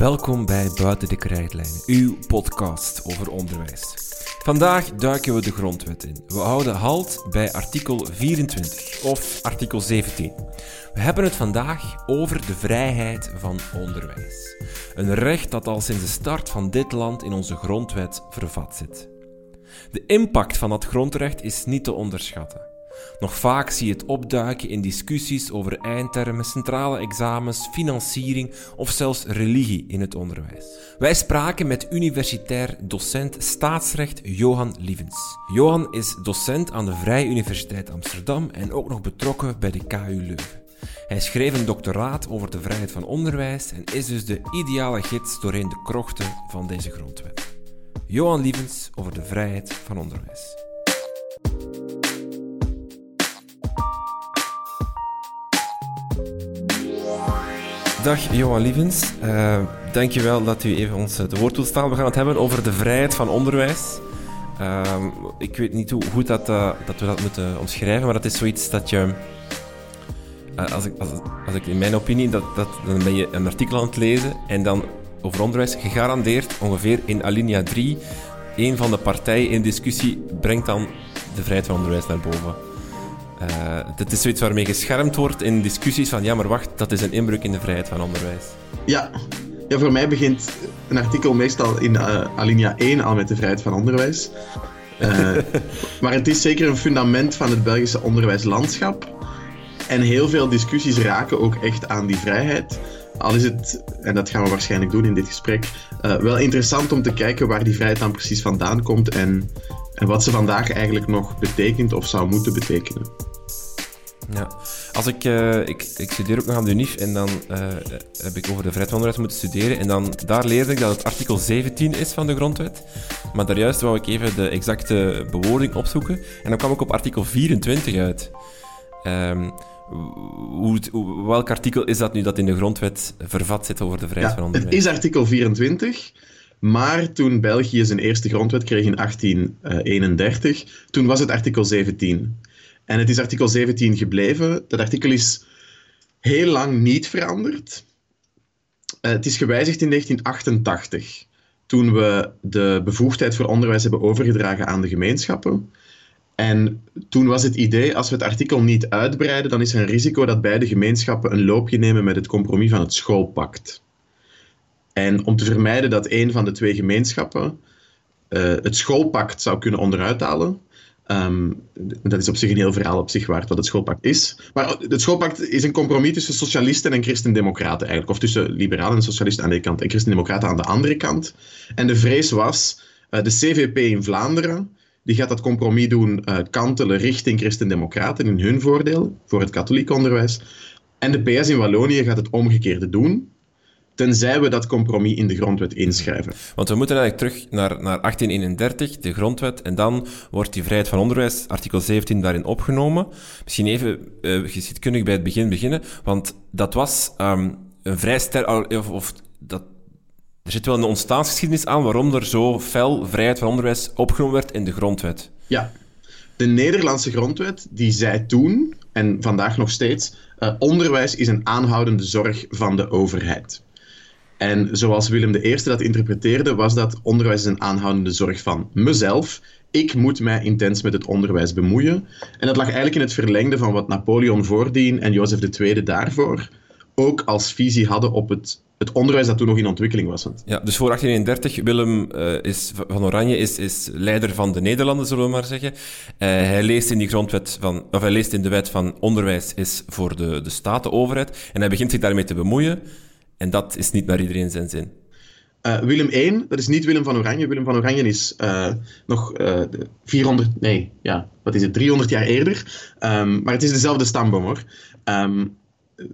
Welkom bij Buiten de Krijtlijnen, uw podcast over onderwijs. Vandaag duiken we de grondwet in. We houden halt bij artikel 24 of artikel 17. We hebben het vandaag over de vrijheid van onderwijs. Een recht dat al sinds de start van dit land in onze grondwet vervat zit. De impact van dat grondrecht is niet te onderschatten. Nog vaak zie je het opduiken in discussies over eindtermen, centrale examens, financiering of zelfs religie in het onderwijs. Wij spraken met universitair docent staatsrecht Johan Lievens. Johan is docent aan de Vrije Universiteit Amsterdam en ook nog betrokken bij de KU Leuven. Hij schreef een doctoraat over de vrijheid van onderwijs en is dus de ideale gids doorheen de krochten van deze grondwet. Johan Lievens over de vrijheid van onderwijs. Dag Johan Lievens, uh, dankjewel dat u even ons het woord wilt staan. We gaan het hebben over de vrijheid van onderwijs. Uh, ik weet niet hoe goed dat, uh, dat we dat moeten omschrijven, maar dat is zoiets dat je, als, ik, als, ik in mijn opinie, dat, dat, dan ben je een artikel aan het lezen en dan over onderwijs, gegarandeerd ongeveer in alinea 3, een van de partijen in discussie brengt dan de vrijheid van onderwijs naar boven. Uh, het is zoiets waarmee geschermd wordt in discussies van ja, maar wacht, dat is een inbreuk in de vrijheid van onderwijs. Ja, ja voor mij begint een artikel meestal in uh, alinea 1 al met de vrijheid van onderwijs. Uh, maar het is zeker een fundament van het Belgische onderwijslandschap. En heel veel discussies raken ook echt aan die vrijheid. Al is het, en dat gaan we waarschijnlijk doen in dit gesprek, wel interessant om te kijken waar die vrijheid dan precies vandaan komt en, en wat ze vandaag eigenlijk nog betekent of zou moeten betekenen. Ja, als ik, uh, ik, ik studeer ook nog aan de UNIF en dan uh, heb ik over de vrijheid van onderwijs moeten studeren. En dan, daar leerde ik dat het artikel 17 is van de grondwet. Maar daarjuist wou ik even de exacte bewoording opzoeken. En dan kwam ik op artikel 24 uit. Um, hoe, hoe, welk artikel is dat nu dat in de grondwet vervat zit over de vrijheid ja, van onderwijs? Het is artikel 24. Maar toen België zijn eerste grondwet kreeg in 1831, toen was het artikel 17. En het is artikel 17 gebleven. Dat artikel is heel lang niet veranderd. Uh, het is gewijzigd in 1988, toen we de bevoegdheid voor onderwijs hebben overgedragen aan de gemeenschappen. En toen was het idee, als we het artikel niet uitbreiden, dan is er een risico dat beide gemeenschappen een loopje nemen met het compromis van het schoolpact. En om te vermijden dat een van de twee gemeenschappen uh, het schoolpact zou kunnen onderuithalen, Um, dat is op zich een heel verhaal op zich waard wat het schoolpact is. Maar het schoolpact is een compromis tussen socialisten en christendemocraten eigenlijk. Of tussen liberalen en socialisten aan de ene kant en christendemocraten aan de andere kant. En de vrees was, uh, de CVP in Vlaanderen, die gaat dat compromis doen uh, kantelen richting christendemocraten in hun voordeel, voor het katholiek onderwijs. En de PS in Wallonië gaat het omgekeerde doen tenzij we dat compromis in de grondwet inschrijven. Want we moeten eigenlijk terug naar, naar 1831, de grondwet, en dan wordt die vrijheid van onderwijs, artikel 17, daarin opgenomen. Misschien even uh, geschiedkundig bij het begin beginnen, want dat was um, een vrij ster... Of, of dat, er zit wel een ontstaansgeschiedenis aan waarom er zo fel vrijheid van onderwijs opgenomen werd in de grondwet. Ja, de Nederlandse grondwet die zei toen, en vandaag nog steeds, uh, onderwijs is een aanhoudende zorg van de overheid. En zoals Willem I dat interpreteerde, was dat onderwijs een aanhoudende zorg van mezelf. Ik moet mij intens met het onderwijs bemoeien. En dat lag eigenlijk in het verlengde van wat Napoleon voordien en Jozef II daarvoor ook als visie hadden op het, het onderwijs dat toen nog in ontwikkeling was. Ja, dus voor 1831, Willem uh, is, van Oranje is, is leider van de Nederlanden, zullen we maar zeggen. Uh, hij leest in die grondwet van, of hij leest in de wet van onderwijs is voor de, de staat, overheid. En hij begint zich daarmee te bemoeien. En dat is niet naar iedereen zijn zin. Uh, Willem I, dat is niet Willem van Oranje. Willem van Oranje is uh, nog uh, 400, nee, ja, wat is het, 300 jaar eerder. Um, maar het is dezelfde stamboom hoor. Um,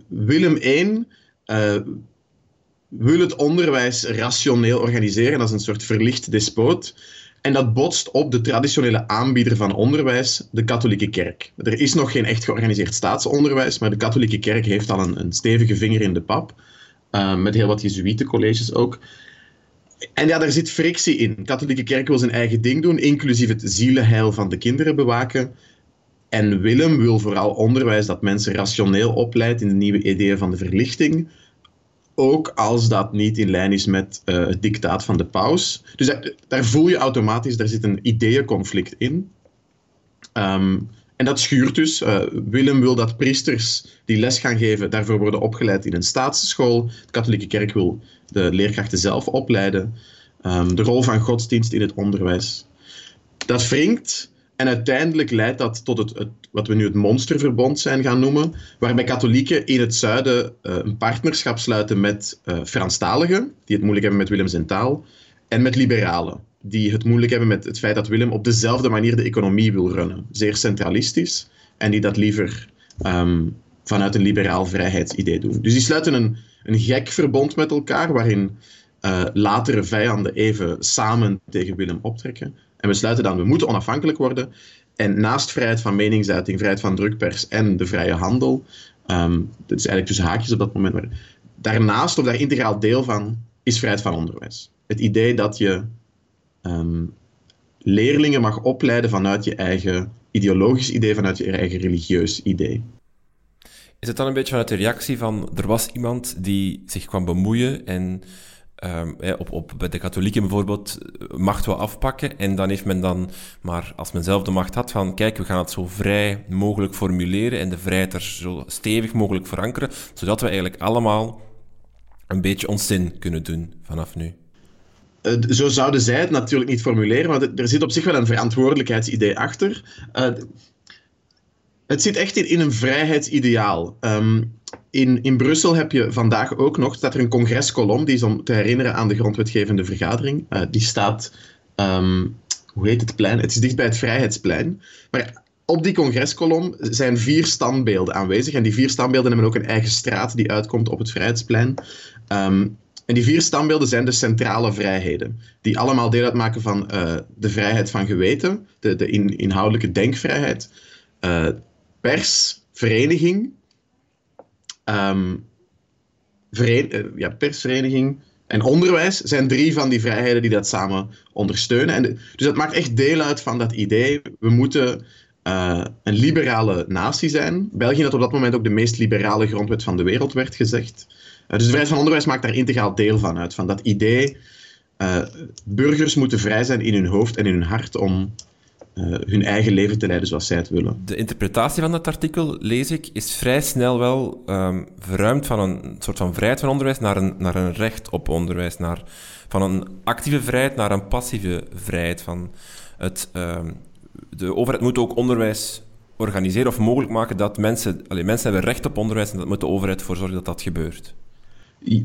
Willem I wil het onderwijs rationeel organiseren als een soort verlicht despoot. En dat botst op de traditionele aanbieder van onderwijs, de katholieke kerk. Er is nog geen echt georganiseerd staatsonderwijs, maar de katholieke kerk heeft al een, een stevige vinger in de pap. Uh, met heel wat jezuïetencolleges ook. En ja, daar zit frictie in. De katholieke kerk wil zijn eigen ding doen, inclusief het zielenheil van de kinderen bewaken. En Willem wil vooral onderwijs dat mensen rationeel opleidt in de nieuwe ideeën van de verlichting. ook als dat niet in lijn is met uh, het dictaat van de paus. Dus daar, daar, voel je automatisch, daar zit een ideeënconflict in. Um, en dat schuurt dus. Uh, Willem wil dat priesters die les gaan geven, daarvoor worden opgeleid in een staatsschool. De katholieke kerk wil de leerkrachten zelf opleiden. Um, de rol van godsdienst in het onderwijs. Dat wringt en uiteindelijk leidt dat tot het, het, wat we nu het monsterverbond zijn gaan noemen, waarbij katholieken in het zuiden uh, een partnerschap sluiten met uh, Franstaligen, die het moeilijk hebben met Willems en taal, en met liberalen die het moeilijk hebben met het feit dat Willem op dezelfde manier de economie wil runnen. Zeer centralistisch. En die dat liever um, vanuit een liberaal vrijheidsidee doen. Dus die sluiten een, een gek verbond met elkaar, waarin uh, latere vijanden even samen tegen Willem optrekken. En besluiten dan, we moeten onafhankelijk worden. En naast vrijheid van meningsuiting, vrijheid van drukpers en de vrije handel, um, dat is eigenlijk tussen haakjes op dat moment, maar daarnaast, of daar integraal deel van, is vrijheid van onderwijs. Het idee dat je um, leerlingen mag opleiden vanuit je eigen ideologisch idee, vanuit je eigen religieus idee. Is het dan een beetje vanuit de reactie van er was iemand die zich kwam bemoeien en um, op, op, bij de katholieken bijvoorbeeld macht wil afpakken en dan heeft men dan, maar als men zelf de macht had, van kijk, we gaan het zo vrij mogelijk formuleren en de vrijheid er zo stevig mogelijk verankeren, zodat we eigenlijk allemaal een beetje ons zin kunnen doen vanaf nu. Uh, zo zouden zij het natuurlijk niet formuleren, want er zit op zich wel een verantwoordelijkheidsidee achter. Uh, het zit echt in, in een vrijheidsideaal. Um, in, in Brussel heb je vandaag ook nog, staat er een congreskolom, die is om te herinneren aan de grondwetgevende vergadering. Uh, die staat, um, hoe heet het plein? Het is dicht bij het Vrijheidsplein. Maar op die congreskolom zijn vier standbeelden aanwezig. En die vier standbeelden hebben ook een eigen straat die uitkomt op het Vrijheidsplein. Um, en die vier standbeelden zijn de centrale vrijheden, die allemaal deel uitmaken van uh, de vrijheid van geweten, de, de in, inhoudelijke denkvrijheid, uh, pers, vereniging, veren, uh, ja, persvereniging en onderwijs zijn drie van die vrijheden die dat samen ondersteunen. En dus dat maakt echt deel uit van dat idee, we moeten een liberale natie zijn. België had op dat moment ook de meest liberale grondwet van de wereld, werd gezegd. Uh, dus de vrijheid van onderwijs maakt daar integraal deel van uit. Van dat idee, uh, burgers moeten vrij zijn in hun hoofd en in hun hart om uh, hun eigen leven te leiden zoals zij het willen. De interpretatie van dat artikel, lees ik, is vrij snel wel um, verruimd van een soort van vrijheid van onderwijs naar een, naar een recht op onderwijs. Naar, van een actieve vrijheid naar een passieve vrijheid. Van het, um, de overheid moet ook onderwijs organiseren of mogelijk maken dat mensen... Allez, mensen hebben recht op onderwijs en dat moet de overheid ervoor zorgen dat dat gebeurt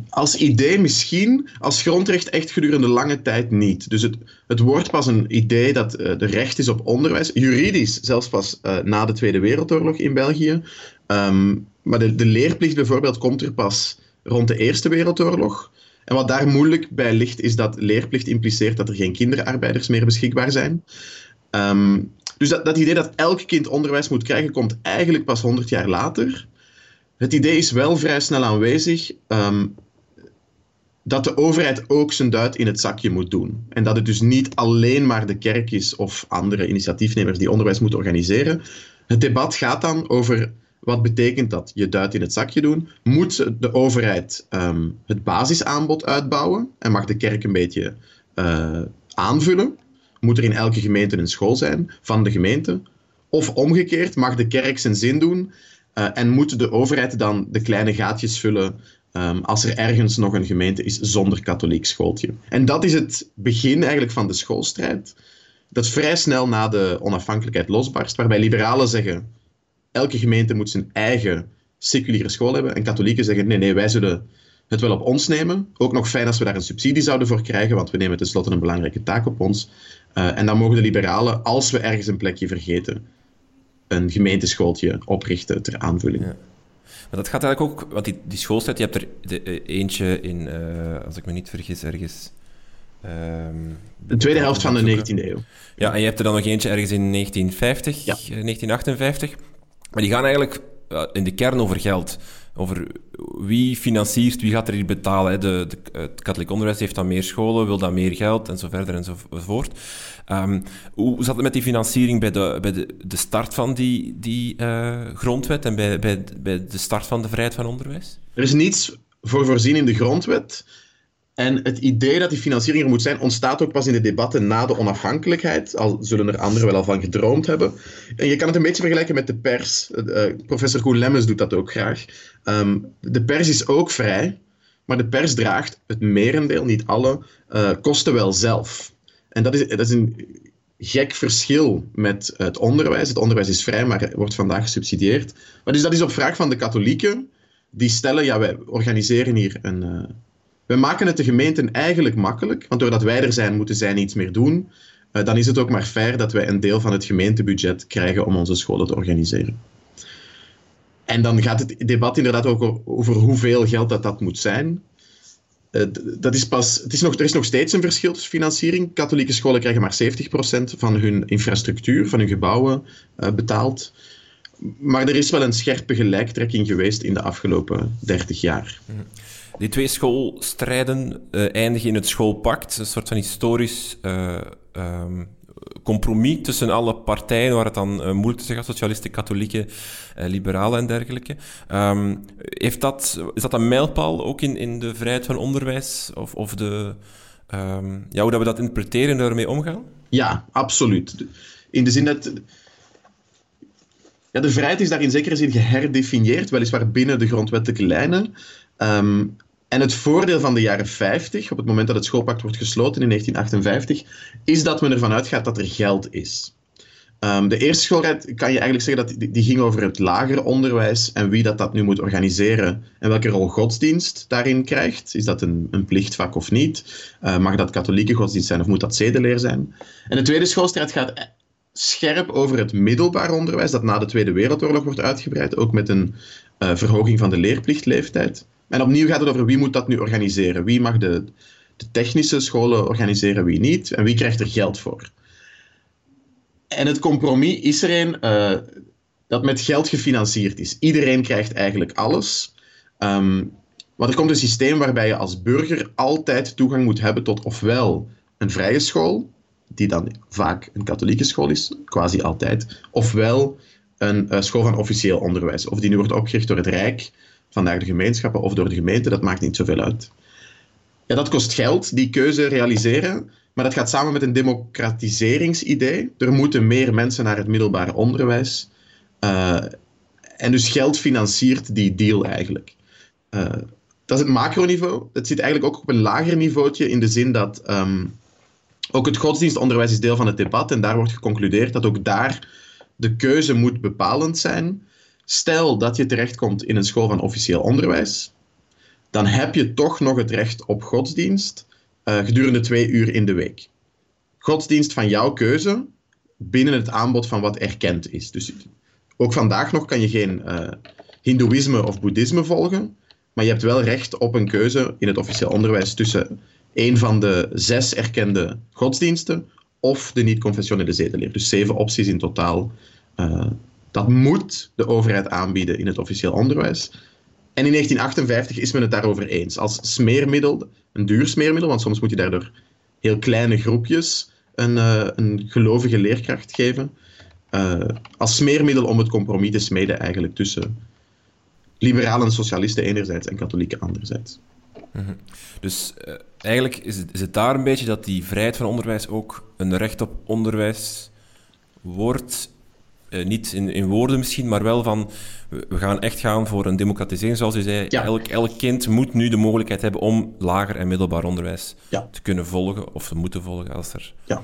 als idee misschien, als grondrecht echt gedurende lange tijd niet. Dus het, het wordt pas een idee dat uh, de recht is op onderwijs, juridisch zelfs pas uh, na de Tweede Wereldoorlog in België. Um, maar de, de leerplicht bijvoorbeeld komt er pas rond de Eerste Wereldoorlog. En wat daar moeilijk bij ligt, is dat leerplicht impliceert dat er geen kinderarbeiders meer beschikbaar zijn. Um, dus dat, dat idee dat elk kind onderwijs moet krijgen, komt eigenlijk pas 100 jaar later. Het idee is wel vrij snel aanwezig um, dat de overheid ook zijn duit in het zakje moet doen. En dat het dus niet alleen maar de kerk is of andere initiatiefnemers die onderwijs moeten organiseren. Het debat gaat dan over wat betekent dat je duit in het zakje doen. Moet de overheid um, het basisaanbod uitbouwen en mag de kerk een beetje uh, aanvullen? Moet er in elke gemeente een school zijn van de gemeente? Of omgekeerd, mag de kerk zijn zin doen uh, en moet de overheid dan de kleine gaatjes vullen um, als er ergens nog een gemeente is zonder katholiek schooltje? En dat is het begin eigenlijk van de schoolstrijd. Dat vrij snel na de onafhankelijkheid losbarst, waarbij liberalen zeggen: elke gemeente moet zijn eigen seculiere school hebben. En katholieken zeggen: nee, nee, wij zullen het wel op ons nemen. Ook nog fijn als we daar een subsidie zouden voor krijgen, want we nemen tenslotte een belangrijke taak op ons. Uh, en dan mogen de liberalen, als we ergens een plekje vergeten, een gemeenteschooltje oprichten ter aanvulling. Ja. Maar dat gaat eigenlijk ook, want die, die schoolstijd, je hebt er de, uh, eentje in, uh, als ik me niet vergis, ergens. Um, de tweede helft van de 19e eeuw. Ja, en je hebt er dan nog eentje ergens in 1950, ja. 1958. Maar die gaan eigenlijk in de kern over geld over wie financiert, wie gaat er hier betalen. De, de, het katholiek onderwijs heeft dan meer scholen, wil dan meer geld en zo verder enzovoort. Um, hoe zat het met die financiering bij de, bij de, de start van die, die uh, grondwet en bij, bij, bij de start van de vrijheid van onderwijs? Er is niets voor voorzien in de grondwet. En het idee dat die financiering er moet zijn, ontstaat ook pas in de debatten na de onafhankelijkheid. Al zullen er anderen wel al van gedroomd hebben. En je kan het een beetje vergelijken met de pers. Uh, professor Koen Lemmens doet dat ook graag. Ehm, de pers is ook vrij, maar de pers draagt het merendeel, niet alle, uh, kosten wel zelf. En dat is, dat is een gek verschil met het onderwijs. Het onderwijs is vrij, maar wordt vandaag gesubsidieerd. Maar dus dat is op vraag van de katholieken. Die stellen, ja, wij organiseren hier een... we maken het de gemeenten eigenlijk makkelijk, want doordat wij er zijn, moeten zij niets meer doen. Uh, dan is het ook maar fair dat wij een deel van het gemeentebudget krijgen om onze scholen te organiseren. En dan gaat het debat inderdaad ook over hoeveel geld dat, dat moet zijn. Uh, dat is pas, het is nog, er is nog steeds een verschil tussen financiering. Katholieke scholen krijgen maar 70% van hun infrastructuur, van hun gebouwen uh, betaald. Maar er is wel een scherpe gelijktrekking geweest in de afgelopen 30 jaar. Mhm. Die twee schoolstrijden uh, eindigen in het schoolpact, een soort van historisch um, compromis tussen alle partijen, waar het dan uh, moeilijk te zeggen socialisten, katholieken, liberalen en dergelijke. Um, heeft dat, is dat een mijlpaal ook in, in de vrijheid van onderwijs? Of, of de, um, ja, hoe dat we dat interpreteren en daarmee omgaan? Ja, absoluut. In de zin dat... Ja, de vrijheid is daar in zekere zin geherdefinieerd, weliswaar binnen de grondwettelijke lijnen. Um, en het voordeel van de jaren 50, op het moment dat het schoolpact wordt gesloten in 1958, is dat men ervan uitgaat dat er geld is. Um, de eerste schoolrijd kan je eigenlijk zeggen dat die, ging over het lager onderwijs en wie dat, dat nu moet organiseren en welke rol godsdienst daarin krijgt. Is dat een, een plichtvak of niet? Uh, mag dat katholieke godsdienst zijn of moet dat zedeleer zijn? En de tweede schoolstrijd gaat scherp over het middelbaar onderwijs, dat na de Tweede Wereldoorlog wordt uitgebreid, ook met een uh, verhoging van de leerplichtleeftijd. En opnieuw gaat het over wie moet dat nu organiseren. Wie mag de, de technische scholen organiseren, wie niet. En wie krijgt er geld voor. En het compromis is er een uh, dat met geld gefinancierd is. Iedereen krijgt eigenlijk alles. Um, want er komt een systeem waarbij je als burger altijd toegang moet hebben tot ofwel een vrije school, die dan vaak een katholieke school is, quasi altijd, ofwel een uh, school van officieel onderwijs, of die nu wordt opgericht door het Rijk, vandaag de gemeenschappen of door de gemeente, dat maakt niet zoveel uit. Ja, dat kost geld, die keuze realiseren, maar dat gaat samen met een democratiseringsidee. Er moeten meer mensen naar het middelbaar onderwijs. Uh, en dus geld financiert die deal eigenlijk. Uh, dat is het macroniveau. Het zit eigenlijk ook op een lager niveautje in de zin dat um, ook het godsdienstonderwijs is deel van het debat en daar wordt geconcludeerd dat ook daar de keuze moet bepalend zijn. Stel dat je terechtkomt in een school van officieel onderwijs, dan heb je toch nog het recht op godsdienst uh, gedurende twee uur in de week. Godsdienst van jouw keuze binnen het aanbod van wat erkend is. Dus ook vandaag nog kan je geen uh, Hindoeïsme of Boeddhisme volgen, maar je hebt wel recht op een keuze in het officieel onderwijs tussen een van de zes erkende godsdiensten of de niet-confessionele zedeleer. Dus zeven opties in totaal uh, dat moet de overheid aanbieden in het officieel onderwijs. En in 1958 is men het daarover eens. Als smeermiddel, een duur smeermiddel, want soms moet je daardoor heel kleine groepjes een, uh, een gelovige leerkracht geven. Uh, als smeermiddel om het compromis te smeden eigenlijk tussen liberalen en socialisten enerzijds en katholieken anderzijds. -hmm. Dus uh, eigenlijk is het, is het daar een beetje dat die vrijheid van onderwijs ook een recht op onderwijs wordt uh, niet in, in, woorden misschien, maar wel van we gaan echt gaan voor een democratisering, zoals u zei. Ja. Elk, elk kind moet nu de mogelijkheid hebben om lager en middelbaar onderwijs ja. te kunnen volgen of te moeten volgen als er. Ja.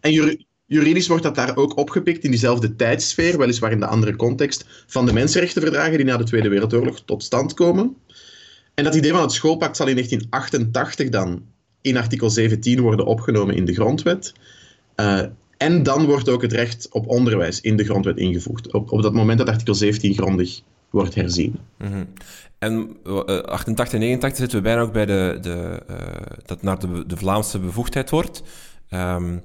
En juridisch wordt dat daar ook opgepikt in diezelfde tijdsfeer, weliswaar in de andere context, van de mensenrechtenverdragen die na de Tweede Wereldoorlog tot stand komen. En dat idee van het schoolpact zal in 1988 dan in artikel 17 worden opgenomen in de grondwet. Uh, en dan wordt ook het recht op onderwijs in de grondwet ingevoegd. Op, op dat moment dat artikel 17 grondig wordt herzien. Mm -hmm. En uh, 88 en 89 zitten we bijna ook bij de, de, uh, dat naar de, de Vlaamse bevoegdheid wordt. Um,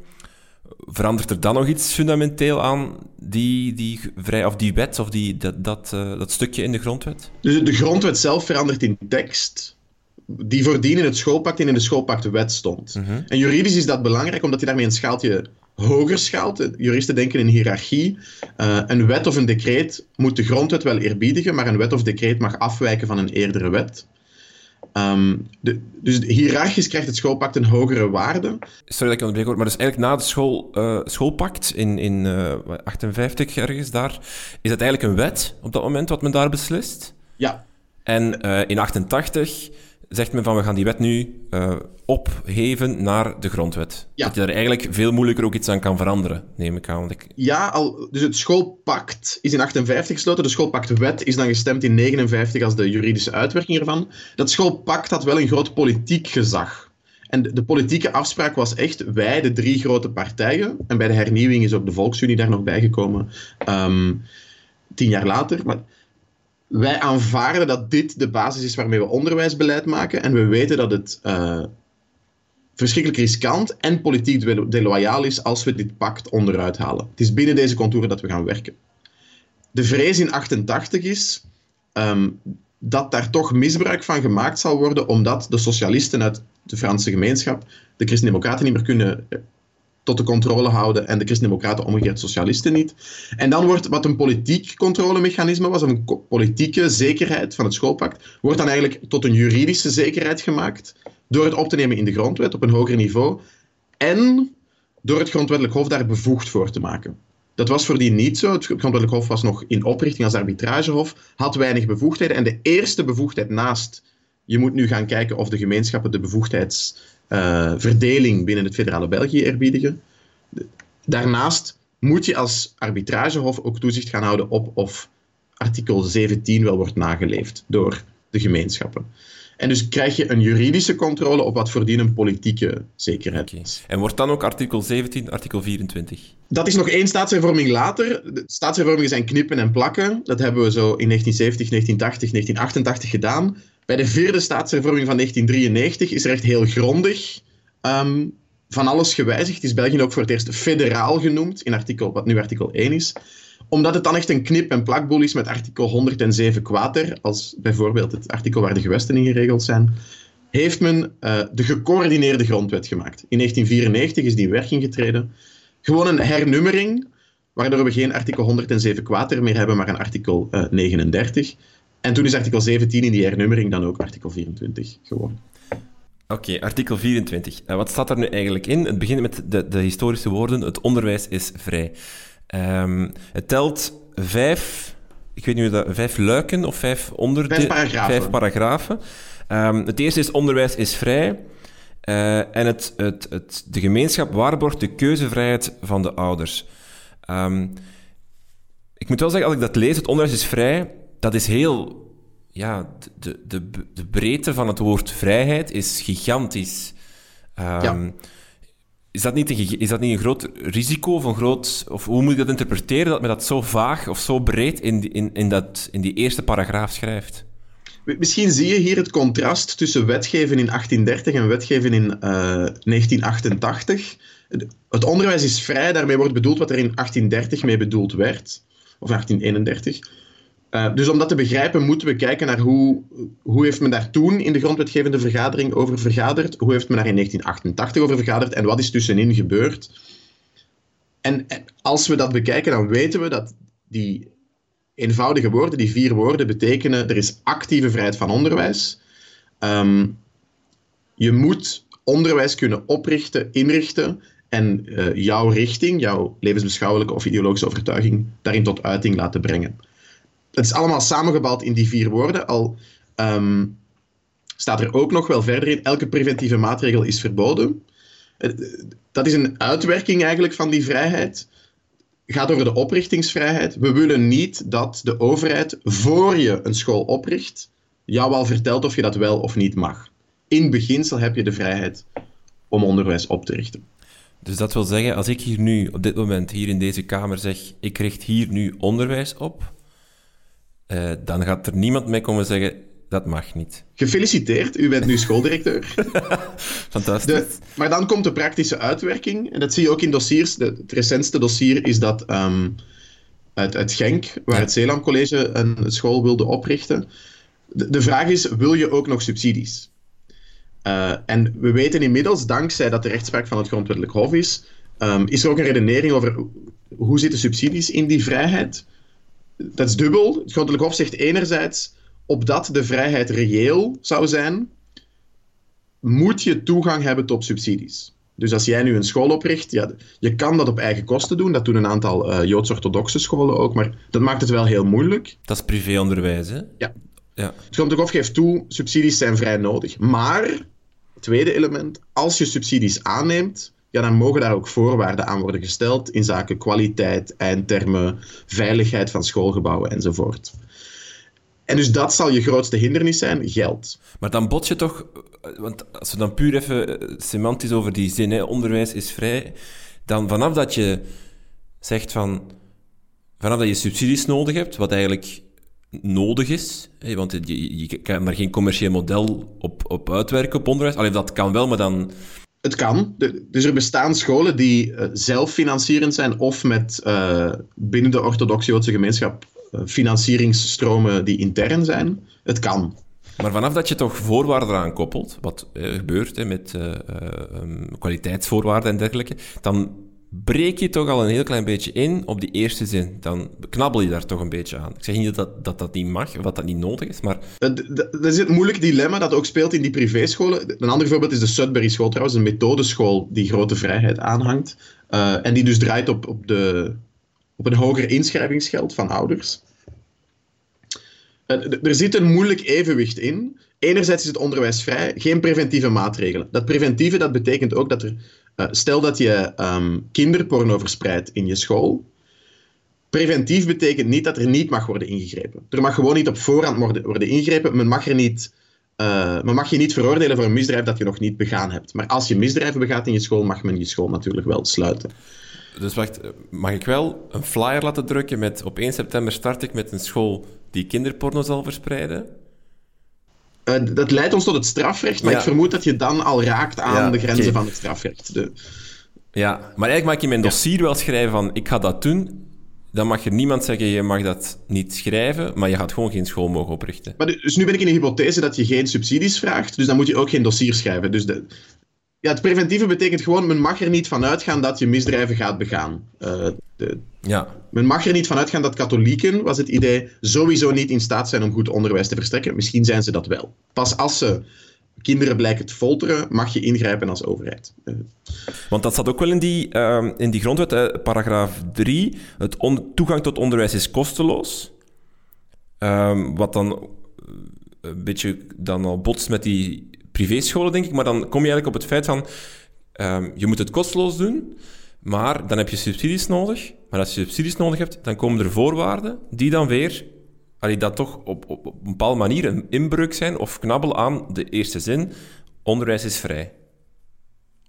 verandert er dan nog iets fundamenteel aan die, die, vrij, of die wet of die, dat, dat, uh, dat stukje in de grondwet? De, de grondwet zelf verandert in tekst die voordien in het schoolpact en in de schoolpactwet stond. Mm -hmm. En juridisch is dat belangrijk, omdat je daarmee een schaaltje hoger schaalt. Juristen denken in hiërarchie. Uh, een wet of een decreet moet de grondwet wel eerbiedigen, maar een wet of decreet mag afwijken van een eerdere wet. Ehm, de, dus hiërarchisch krijgt het schoolpact een hogere waarde. Sorry dat ik onderbreek hoor, maar dus eigenlijk na het school, uh, schoolpact in, in uh, 58 ergens daar, is het eigenlijk een wet op dat moment wat men daar beslist? Ja. En in 88 zegt men van we gaan die wet nu uh, opheven naar de grondwet. Ja. Dat je daar eigenlijk veel moeilijker ook iets aan kan veranderen, neem ik aan. Want ik... Ja, al, dus het schoolpact is in 58 gesloten. De schoolpactwet is dan gestemd in 59 als de juridische uitwerking ervan. Dat schoolpact had wel een groot politiek gezag. En de, de politieke afspraak was echt wij, de drie grote partijen. En bij de hernieuwing is ook de Volksunie daar nog bijgekomen, um, tien jaar later. Maar wij aanvaarden dat dit de basis is waarmee we onderwijsbeleid maken. En we weten dat het uh, verschrikkelijk riskant en politiek deloyaal is als we dit pact onderuit halen. Het is binnen deze contouren dat we gaan werken. De vrees in 88 is um, dat daar toch misbruik van gemaakt zal worden, omdat de socialisten uit de Franse gemeenschap de christendemocraten niet meer kunnen tot de controle houden en de Christen-Democraten omgekeerd socialisten niet. En dan wordt wat een politiek controlemechanisme was, een politieke zekerheid van het schoolpact, wordt dan eigenlijk tot een juridische zekerheid gemaakt door het op te nemen in de grondwet op een hoger niveau en door het grondwettelijk hof daar bevoegd voor te maken. Dat was voordien niet zo. Het grondwettelijk hof was nog in oprichting als arbitragehof, had weinig bevoegdheden en de eerste bevoegdheid naast je moet nu gaan kijken of de gemeenschappen de bevoegdheids uh, verdeling binnen het federale België eerbiedigen. Daarnaast moet je als arbitragehof ook toezicht gaan houden op of artikel 17 wel wordt nageleefd door de gemeenschappen. En dus krijg je een juridische controle op wat voordien een politieke zekerheid is. En wordt dan ook artikel 17, artikel 24? Dat is nog één staatshervorming later. De staatshervormingen zijn knippen en plakken. Dat hebben we zo in 1970, 1980, 1988 gedaan. Bij de vierde staatshervorming van 1993 is er echt heel grondig um, van alles gewijzigd. Is België ook voor het eerst federaal genoemd, in artikel, wat nu artikel 1 is. Omdat het dan echt een knip- en plakboel is met artikel 107 kwater, als bijvoorbeeld het artikel waar de gewesten in geregeld zijn, heeft men uh, de gecoördineerde grondwet gemaakt. In 1994 is die in werking getreden. Gewoon een hernummering, waardoor we geen artikel 107 kwater meer hebben, maar een artikel uh, 39. En toen is artikel 17 in die hernummering dan ook artikel 24 geworden. Oké, artikel 24. Uh, wat staat er nu eigenlijk in? Het begint met de, de historische woorden: het onderwijs is vrij. Um, het telt vijf, ik weet niet hoe dat, vijf luiken of vijf onder Vijf paragrafen. Vijf paragrafen. Um, het eerste is: onderwijs is vrij. Uh, en het, het, het, de gemeenschap waarborgt de keuzevrijheid van de ouders. Um, ik moet wel zeggen, als ik dat lees, het onderwijs is vrij dat is heel... Ja, de, de, de breedte van het woord vrijheid is gigantisch. Um, ja. Is dat, niet een, is dat niet een groot risico een groot... Of hoe moet ik dat interpreteren, dat men dat zo vaag of zo breed in die, in, in dat, in die eerste paragraaf schrijft? Misschien zie je hier het contrast tussen wetgeven in 1830 en wetgeven in uh, eh, 1988. Het onderwijs is vrij, daarmee wordt bedoeld wat er in 1830 mee bedoeld werd. Of 1831. Uh, dus om dat te begrijpen moeten we kijken naar hoe, hoe heeft men daar toen in de grondwetgevende vergadering over vergaderd, hoe heeft men daar in 1988 over vergaderd en wat is tussenin gebeurd. En, als we dat bekijken, dan weten we dat die eenvoudige woorden, die vier woorden, betekenen er is actieve vrijheid van onderwijs. Um, je moet onderwijs kunnen oprichten, inrichten en uh, jouw richting, jouw levensbeschouwelijke of ideologische overtuiging daarin tot uiting laten brengen het is allemaal samengebald in die vier woorden. Al um, staat er ook nog wel verder in, elke preventieve maatregel is verboden. Eh, dat is een uitwerking eigenlijk van die vrijheid. Gaat over de oprichtingsvrijheid. We willen niet dat de overheid, voor je een school opricht, jou al vertelt of je dat wel of niet mag. In beginsel heb je de vrijheid om onderwijs op te richten. Dus dat wil zeggen, als ik hier nu, op dit moment, hier in deze kamer zeg, ik richt hier nu onderwijs op, uh, dan gaat er niemand mee komen zeggen, dat mag niet. Gefeliciteerd, u bent nu schooldirecteur. Fantastisch. De, maar dan komt de praktische uitwerking. En dat zie je ook in dossiers. De, het recentste dossier is dat um, uit, uit, Genk, waar het Zeeland College een school wilde oprichten. De, de vraag is, wil je ook nog subsidies? Uh, en we weten inmiddels, dankzij dat de rechtspraak van het Grondwettelijk Hof is, um, is er ook een redenering over hoe zitten subsidies in die vrijheid dat is dubbel. Het Grondelijk Hof zegt enerzijds, opdat de vrijheid reëel zou zijn, moet je toegang hebben tot subsidies. Dus als jij nu een school opricht, ja, je kan dat op eigen kosten doen. Dat doen een aantal uh, Joods-orthodoxe scholen ook, maar dat maakt het wel heel moeilijk. Dat is privéonderwijs, hè? Ja. ja. Het Grondwet Hof geeft toe, subsidies zijn vrij nodig. Maar, tweede element, als je subsidies aanneemt, ja, dan mogen daar ook voorwaarden aan worden gesteld in zaken kwaliteit, eindtermen, veiligheid van schoolgebouwen enzovoort. En dus dat zal je grootste hindernis zijn, geld. Maar dan bot je toch, want als we dan puur even eh, semantisch over die zin, hè, onderwijs is vrij, dan vanaf dat je zegt van, vanaf dat je subsidies nodig hebt, wat eigenlijk nodig is, hè, want je, je kan daar geen commercieel model op, op uitwerken op onderwijs. Alleen dat kan wel, maar dan het kan. dus er bestaan scholen die uh, zelffinancierend zijn of met uh, binnen de orthodoxe Joodse gemeenschap uh, financieringsstromen die intern zijn. Het kan. Maar vanaf dat je toch voorwaarden eraan koppelt, wat gebeurt hè, met um, kwaliteitsvoorwaarden en dergelijke, dan breek je toch al een heel klein beetje in op die eerste zin. Dan knabbel je daar toch een beetje aan. Ik zeg niet dat dat, dat niet mag, of dat dat niet nodig is, maar... Dat is het moeilijke dilemma dat ook speelt in die privéscholen. Een ander voorbeeld is de Sudbury School trouwens, een methodeschool die grote vrijheid aanhangt. Uh, en die dus draait op, op, de, op een hoger inschrijvingsgeld van ouders. Uh, er zit een moeilijk evenwicht in. Enerzijds is het onderwijs vrij, geen preventieve maatregelen. Dat preventieve dat betekent ook dat er uh, stel dat je um, kinderporno verspreidt in je school. Preventief betekent niet dat er niet mag worden ingegrepen. Er mag gewoon niet op voorhand worden, ingegrepen. Men mag, er niet, uh, men mag je niet veroordelen voor een misdrijf dat je nog niet begaan hebt. Maar als je misdrijven begaat in je school, mag men je school natuurlijk wel sluiten. Dus wacht, mag ik wel een flyer laten drukken met op 1 september start ik met een school die kinderporno zal verspreiden? Uh, dat leidt ons tot het strafrecht, maar ik vermoed dat je dan al raakt aan de grenzen van het strafrecht. De... Ja, maar eigenlijk mag je in mijn dossier wel schrijven van ik ga dat doen. Dan mag er niemand zeggen je mag dat niet schrijven, maar je gaat gewoon geen school mogen oprichten. Maar dus nu ben ik in de hypothese dat je geen subsidies vraagt, dus dan moet je ook geen dossier schrijven. Dus de, ja, het preventieve betekent gewoon, men mag er niet van uitgaan dat je misdrijven gaat begaan. Uh, de, ja. Men mag er niet van uitgaan dat katholieken, was het idee, sowieso niet in staat zijn om goed onderwijs te verstrekken. Misschien zijn ze dat wel. Pas als ze kinderen blijken te folteren, mag je ingrijpen als overheid. Uh. Want dat staat ook wel in die, uh, in die grondwet, paragraaf 3. Het toegang tot onderwijs is kosteloos. Ehm, wat dan een beetje dan al botst met die privéscholen, denk ik. Maar dan kom je eigenlijk op het feit van, um, je moet het kosteloos doen, maar dan heb je subsidies nodig. Maar als je subsidies nodig hebt, dan komen er voorwaarden die dan weer, allee, dat toch op, op, op een bepaalde manier een inbreuk zijn of knabbel aan de eerste zin, onderwijs is vrij.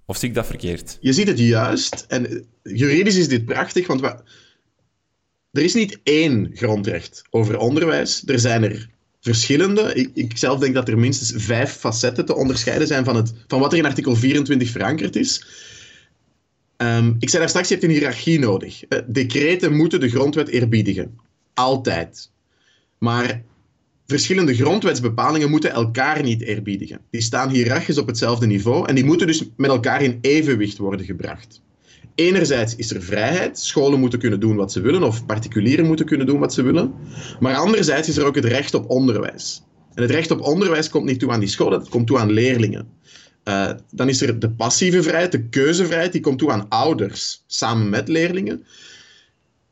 Of zie ik dat verkeerd? Je ziet het juist. En juridisch is dit prachtig, want er is niet één grondrecht over onderwijs. Er zijn er verschillende. Ik, ik, zelf denk dat er minstens vijf facetten te onderscheiden zijn van, het, van wat er in artikel 24 verankerd is. Um, ik zei daar straks, je hebt een hiërarchie nodig. Uh, decreten moeten de grondwet eerbiedigen. Altijd. Maar verschillende grondwetsbepalingen moeten elkaar niet eerbiedigen. Die staan hiërarchisch op hetzelfde niveau en die moeten dus met elkaar in evenwicht worden gebracht. Enerzijds is er vrijheid, scholen moeten kunnen doen wat ze willen, of particulieren moeten kunnen doen wat ze willen. Maar anderzijds is er ook het recht op onderwijs. En het recht op onderwijs komt niet toe aan die scholen, het komt toe aan leerlingen. Uh, dan is er de passieve vrijheid, de keuzevrijheid, die komt toe aan ouders, samen met leerlingen.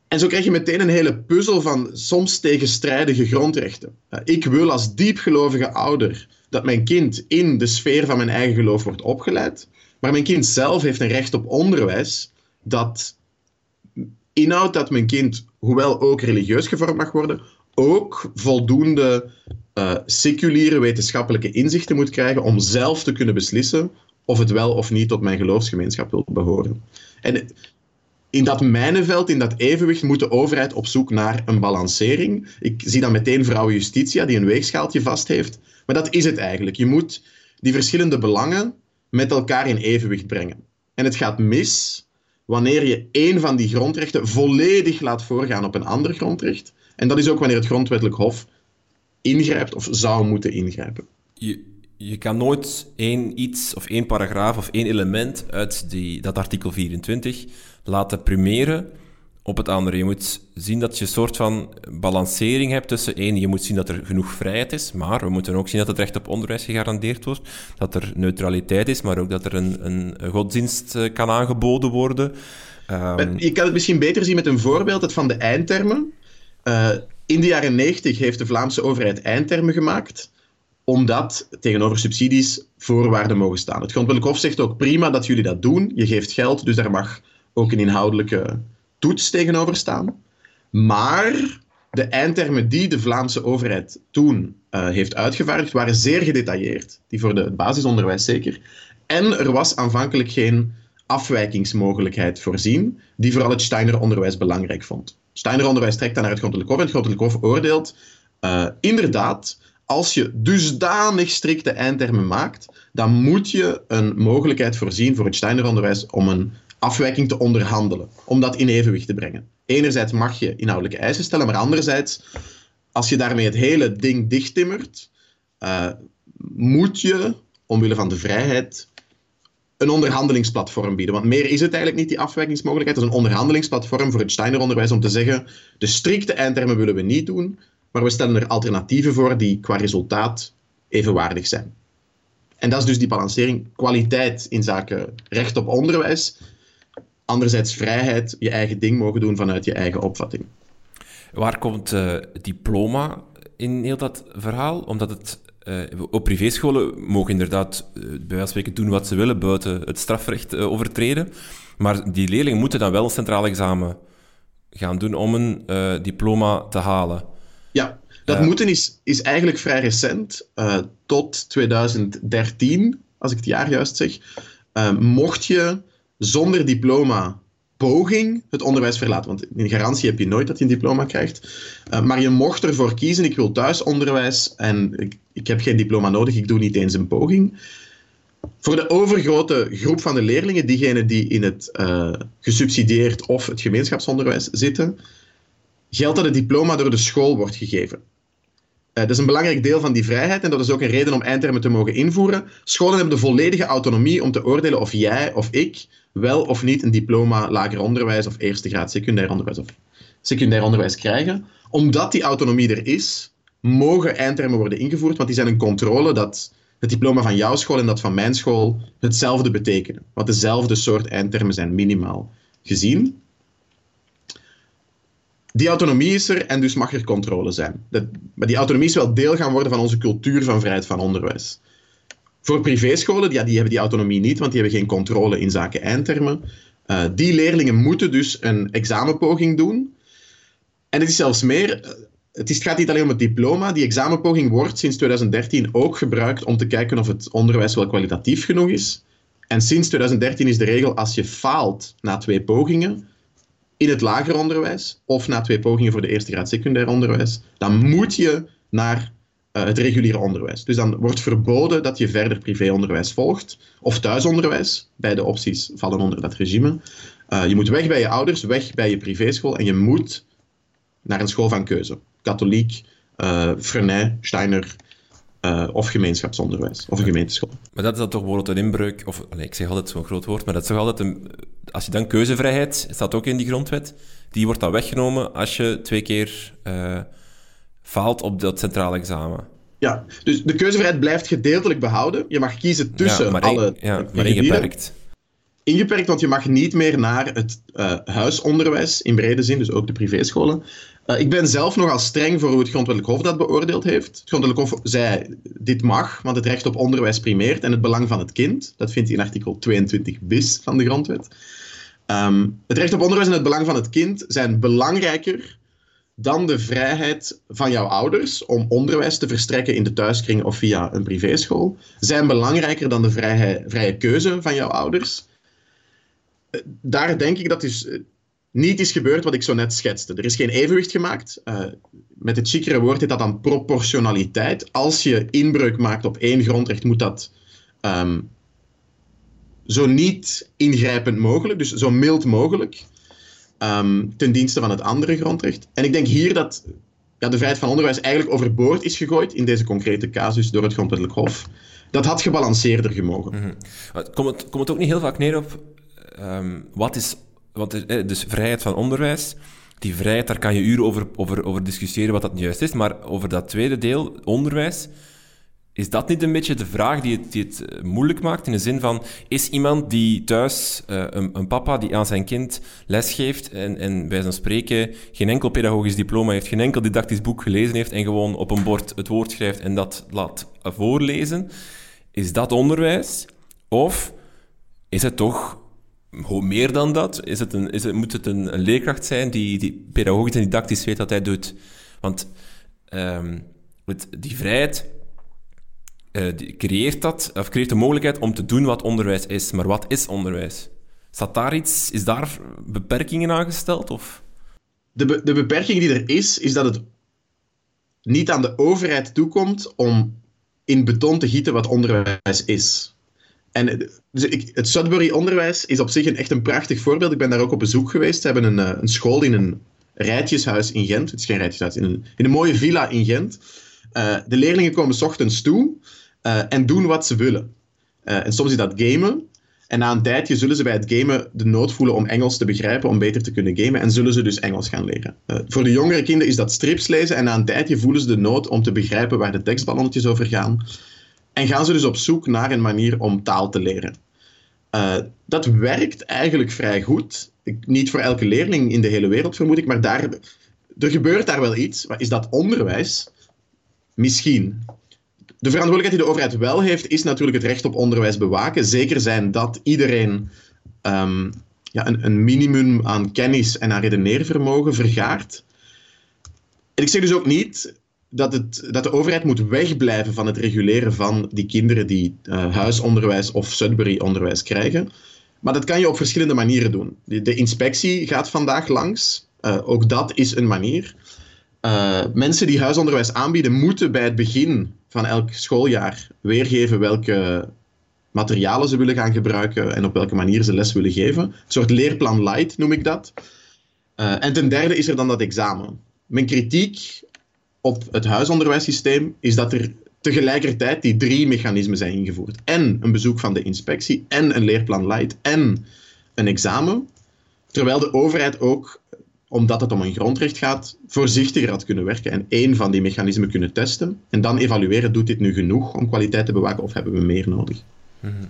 En zo krijg je meteen een hele puzzel van soms tegenstrijdige grondrechten. Uh, ik wil als diepgelovige ouder dat mijn kind in de sfeer van mijn eigen geloof wordt opgeleid. Maar mijn kind zelf heeft een recht op onderwijs dat inhoudt dat mijn kind, hoewel ook religieus gevormd mag worden, ook voldoende uh, seculiere wetenschappelijke inzichten moet krijgen om zelf te kunnen beslissen of het wel of niet tot mijn geloofsgemeenschap wil behoren. En in dat mijnenveld, in dat evenwicht, moet de overheid op zoek naar een balancering. Ik zie dan meteen vrouwen Justitia, die een weegschaaltje vast heeft. Maar dat is het eigenlijk. Je moet die verschillende belangen met elkaar in evenwicht brengen. En het gaat mis wanneer je één van die grondrechten volledig laat voorgaan op een ander grondrecht. En dat is ook wanneer het grondwettelijk hof ingrijpt of zou moeten ingrijpen. Je, je kan nooit één iets of één paragraaf of één element uit die, dat artikel 24 laten primeren op het andere. Je moet zien dat je een soort van balancering hebt tussen één, je moet zien dat er genoeg vrijheid is, maar we moeten ook zien dat het recht op onderwijs gegarandeerd wordt, dat er neutraliteit is, maar ook dat er een, een godsdienst eh, kan aangeboden worden. Um... Je kan het misschien beter zien met een voorbeeld, het van de eindtermen. Uh, in de jaren 90 heeft de Vlaamse overheid eindtermen gemaakt, omdat tegenover subsidies voorwaarden mogen staan. Het Grondwettelijk Hof zegt ook prima dat jullie dat doen, je geeft geld, dus daar mag ook een inhoudelijke toets tegenover staan. Maar de eindtermen die de Vlaamse overheid toen uh, heeft uitgevaardigd, waren zeer gedetailleerd. Die voor de, het basisonderwijs zeker. En er was aanvankelijk geen afwijkingsmogelijkheid voorzien, die vooral het Steiner onderwijs belangrijk vond. Steiner onderwijs trekt dan naar het Grondelijk Hof en het Grondelijk Hof oordeelt uh, inderdaad, als je dusdanig strikte eindtermen maakt, dan moet je een mogelijkheid voorzien voor het Steiner onderwijs om een afwijking te onderhandelen, om dat in evenwicht te brengen. Enerzijds mag je inhoudelijke eisen stellen, maar anderzijds, als je daarmee het hele ding dichttimmert, uh, moet je, omwille van de vrijheid, een onderhandelingsplatform bieden. Want meer is het eigenlijk niet, die afwijkingsmogelijkheid. Het is een onderhandelingsplatform voor het Steiner-onderwijs om te zeggen, de strikte eindtermen willen we niet doen, maar we stellen er alternatieven voor die qua resultaat evenwaardig zijn. En dat is dus die balancering kwaliteit in zaken recht op onderwijs anderzijds vrijheid, je eigen ding mogen doen vanuit je eigen opvatting. Waar komt uh, diploma in heel dat verhaal? Omdat het uh, op privéscholen mogen inderdaad uh, bij wijze van spreken doen wat ze willen buiten het strafrecht overtreden. Maar die leerlingen moeten dan wel een centraal examen gaan doen om een diploma te halen. Ja, dat moeten is, is eigenlijk vrij recent. tot 2013, als ik het jaar juist zeg, mocht je zonder diploma poging het onderwijs verlaten. Want in garantie heb je nooit dat je een diploma krijgt. Uh, maar je mocht ervoor kiezen, ik wil thuisonderwijs en ik, ik, heb geen diploma nodig, ik doe niet eens een poging. Voor de overgrote groep van de leerlingen, diegenen die in het uh, gesubsidieerd of het gemeenschapsonderwijs zitten, geldt dat het diploma door de school wordt gegeven. Uh, dat is een belangrijk deel van die vrijheid en dat is ook een reden om eindtermen te mogen invoeren. Scholen hebben de volledige autonomie om te oordelen of jij of ik wel of niet een diploma lager onderwijs of eerste graad secundair onderwijs of secundair onderwijs krijgen. Omdat die autonomie er is, mogen eindtermen worden ingevoerd, want die zijn een controle dat het diploma van jouw school en dat van mijn school hetzelfde betekenen. Wat dezelfde soort eindtermen zijn, minimaal gezien. Die autonomie is er en dus mag er controle zijn. Dat, maar die autonomie is wel deel gaan worden van onze cultuur van vrijheid van onderwijs. Voor privéscholen, ja, die hebben die autonomie niet, want die hebben geen controle in zaken eindtermen. Uh, die leerlingen moeten dus een examenpoging doen. En het is zelfs meer, eh, het, is, het gaat niet alleen om het diploma. Die examenpoging wordt sinds 2013 ook gebruikt om te kijken of het onderwijs wel kwalitatief genoeg is. En sinds 2013 is de regel, als je faalt na twee pogingen, in het lager onderwijs of na twee pogingen voor de eerste graad secundair onderwijs, dan moet je naar uh, het reguliere onderwijs. Dus dan wordt verboden dat je verder privéonderwijs volgt of thuisonderwijs. Beide opties vallen onder dat regime. Uh, je moet weg bij je ouders, weg bij je privéschool en je moet naar een school van keuze. Katholiek, uh, Steiner, uh, of gemeenschapsonderwijs, of een gemeenteschool. Maar dat is dan toch bijvoorbeeld een inbreuk, of allez, ik zeg altijd zo'n groot woord, maar dat is toch altijd een... Als je dan keuzevrijheid, staat ook in die grondwet, die wordt dan weggenomen als je twee keer uh, faalt op dat centraal examen. Ja, dus de keuzevrijheid blijft gedeeltelijk behouden. Je mag kiezen tussen ja, maar alle... Ja, maar ingeperkt. Ingeperkt, want je mag niet meer naar het uh, huisonderwijs, in brede zin, dus ook de privéscholen. Uh, ik ben zelf nogal streng voor hoe het Grondwettelijk Hof dat beoordeeld heeft. Het Grondwettelijk Hof zei, dit mag, want het recht op onderwijs primeert en het belang van het kind. Dat vindt hij in artikel 22 bis van de Grondwet. Um, het recht op onderwijs en het belang van het kind zijn belangrijker dan de vrijheid van jouw ouders om onderwijs te verstrekken in de thuiskring of via een privéschool, zijn belangrijker dan de vrije, vrije keuze van jouw ouders. Eh, daar denk ik dat dus eh, niet is gebeurd wat ik zo net schetste. Er is geen evenwicht gemaakt. Uh, met het chicere woord heet dat dan proportionaliteit. Als je inbreuk maakt op één grondrecht, moet dat um, zo niet ingrijpend mogelijk, dus zo mild mogelijk um, ten dienste van het andere grondrecht. En ik denk hier dat ja, de vrijheid van onderwijs eigenlijk overboord is gegooid in deze concrete casus door het Grondwettelijk Hof. Dat had gebalanceerder gemogen. Mm. Komt het, komt het ook niet heel vaak neer op um, wat is want dus vrijheid van onderwijs, die vrijheid, daar kan je uren over, over, over discussiëren wat dat juist is, maar over dat tweede deel, onderwijs, is dat niet een beetje de vraag die het, eh, moeilijk maakt? In de zin van, is iemand die thuis, een, een, papa die aan zijn kind lesgeeft en, en bij zijn spreken geen enkel pedagogisch diploma heeft, geen enkel didactisch boek gelezen heeft en gewoon op een bord het woord schrijft en dat laat voorlezen, is dat onderwijs? Of is het toch meer dan dat? Is het een, is het, moet het een, leerkracht zijn die, die pedagogisch en didactisch weet wat hij doet? Want um, die vrijheid uh, creëert dat, of creëert de mogelijkheid om te doen wat onderwijs is. Maar wat is onderwijs? Staat daar iets, is daar beperkingen aangesteld? Of? De, de beperking die er is, is dat het niet aan de overheid toekomt om in beton te gieten wat onderwijs is. En dus ik, het Sudbury-onderwijs is op zich een, echt een prachtig voorbeeld. Ik ben daar ook op bezoek geweest. Ze hebben een, eh, een school in een rijtjeshuis in Gent. Het is geen rijtjeshuis, in een, in een mooie villa in Gent. Uh, de leerlingen komen s ochtends toe uh, en doen wat ze willen. Uh, en soms is dat gamen. En na een tijdje zullen ze bij het gamen de nood voelen om Engels te begrijpen, om beter te kunnen gamen. En zullen ze dus Engels gaan leren. Voor de jongere kinderen is dat strips lezen. En na een tijdje voelen ze de nood om te begrijpen waar de tekstballonnetjes over gaan. En gaan ze dus op zoek naar een manier om taal te leren. Uh, dat werkt eigenlijk vrij goed. Niet voor elke leerling in de hele wereld, vermoed ik. Maar daar, er gebeurt daar wel iets. Is dat onderwijs? Misschien de verantwoordelijkheid die de overheid wel heeft, is natuurlijk het recht op onderwijs bewaken. Zeker zijn dat iedereen um, ja, een, een, minimum aan kennis en aan redeneervermogen vergaart. En ik zeg dus ook niet dat, het, dat de overheid moet wegblijven van het reguleren van die kinderen die uh, huisonderwijs of Sudbury-onderwijs krijgen. Maar dat kan je op verschillende manieren doen. De, de inspectie gaat vandaag langs. Uh, ook dat is een manier. Uh, mensen die huisonderwijs aanbieden, moeten bij het begin van elk schooljaar weergeven welke materialen ze willen gaan gebruiken en op welke manier ze les willen geven. Een soort leerplan light noem ik dat. En ten derde is er dan dat examen. Mijn kritiek op het huisonderwijssysteem is dat er tegelijkertijd die drie mechanismen zijn ingevoerd. En een bezoek van de inspectie, en een leerplan light, en een examen. Terwijl de overheid ook omdat het om een grondrecht gaat, voorzichtiger had kunnen werken en één van die mechanismen kunnen testen. En dan evalueren, doet dit nu genoeg om kwaliteit te bewaken of hebben we meer nodig? Mm -hmm.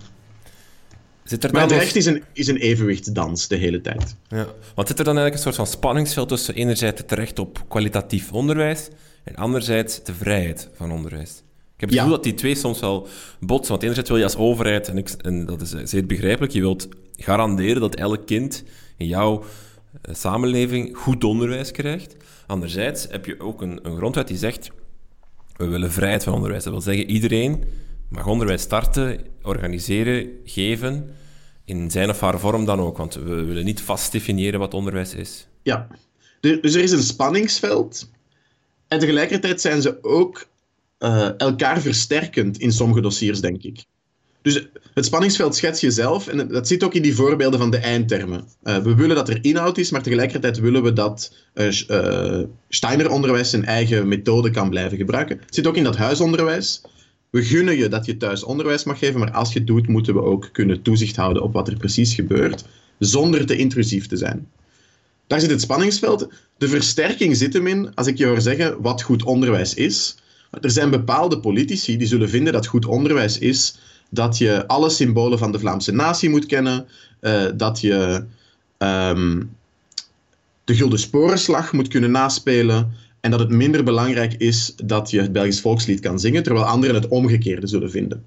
Zit er maar het recht is een, is een evenwichtsdans de hele tijd. Ja. Want zit er dan eigenlijk een soort van spanningsveld tussen enerzijds het recht op kwalitatief onderwijs en anderzijds de vrijheid van onderwijs? Ik heb het gevoel dat die twee soms wel botsen. Want enerzijds wil je als overheid, en, ik, en dat is zeer begrijpelijk, je wilt garanderen dat elk kind in jouw eh, samenleving goed onderwijs krijgt. Anderzijds heb je ook een, een grondwet die zegt, we willen vrijheid van onderwijs. Dat wil zeggen, iedereen mag onderwijs starten, organiseren, geven, in zijn of haar vorm dan ook. Want we willen niet vast definiëren wat onderwijs is. Ja, dus er is een spanningsveld. En tegelijkertijd zijn ze ook uh, elkaar versterkend in sommige dossiers, denk ik. Dus het spanningsveld schets je zelf, en dat zit ook in die voorbeelden van de eindtermen. Uh, we willen dat er inhoud is, maar tegelijkertijd willen we dat uh, Steiner-onderwijs zijn eigen methode kan blijven gebruiken. Het zit ook in dat huisonderwijs. We gunnen je dat je thuis onderwijs mag geven, maar als je het doet, moeten we ook kunnen toezicht houden op wat er precies gebeurt, zonder te intrusief te zijn. Daar zit het spanningsveld. De versterking zit hem in, als ik je hoor zeggen wat goed onderwijs is. Er zijn bepaalde politici die zullen vinden dat goed onderwijs is dat je alle symbolen van de Vlaamse natie moet kennen, uh, dat je um, de Gulden Sporenslag moet kunnen naspelen en dat het minder belangrijk is dat je het Belgisch volkslied kan zingen, terwijl anderen het omgekeerde zullen vinden.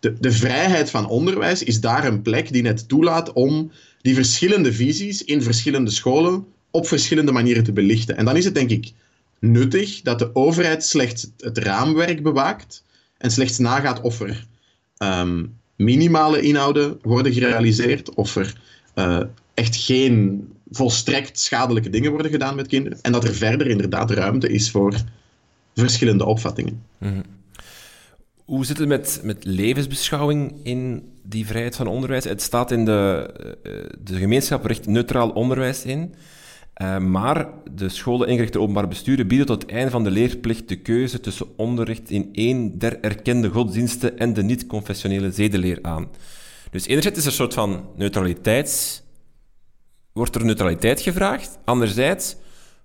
De, de vrijheid van onderwijs is daar een plek die net toelaat om die verschillende visies in verschillende scholen op verschillende manieren te belichten. En dan is het denk ik nuttig dat de overheid slechts het raamwerk bewaakt en slechts nagaat of er um, minimale inhouden worden gerealiseerd, of er uh, echt geen volstrekt schadelijke dingen worden gedaan met kinderen, en dat er verder inderdaad ruimte is voor verschillende opvattingen. Mm Hoe zit het met, met levensbeschouwing in die vrijheid van onderwijs? Het staat in de, eh, de gemeenschap recht neutraal onderwijs in. Uh, maar de scholen ingerichte openbaar besturen bieden tot het einde van de leerplicht de keuze tussen onderricht in één der erkende godsdiensten en de niet-confessionele zedeleer aan. Dus enerzijds is er een soort van neutraliteits... wordt er neutraliteit gevraagd. Anderzijds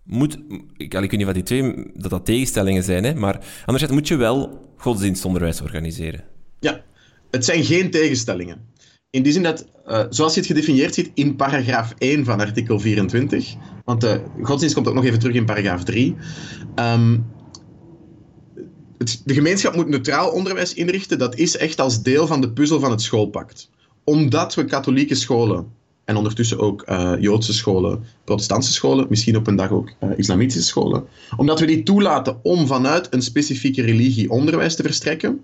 moet, ik, ik weet niet wat die twee, dat dat tegenstellingen zijn, hè, maar anderzijds moet je wel godsdienstonderwijs organiseren. Ja, het zijn geen tegenstellingen. In die zin dat, uh, zoals je het gedefinieerd ziet in paragraaf 1 van artikel 24, want de godsdienst komt ook nog even terug in paragraaf 3. Um, het, de gemeenschap moet neutraal onderwijs inrichten. Dat is echt als deel van de puzzel van het schoolpact. Omdat we katholieke scholen en ondertussen ook uh, Joodse scholen, protestantse scholen, misschien op een dag ook uh, islamitische scholen, omdat we die toelaten om vanuit een specifieke religie onderwijs te verstrekken.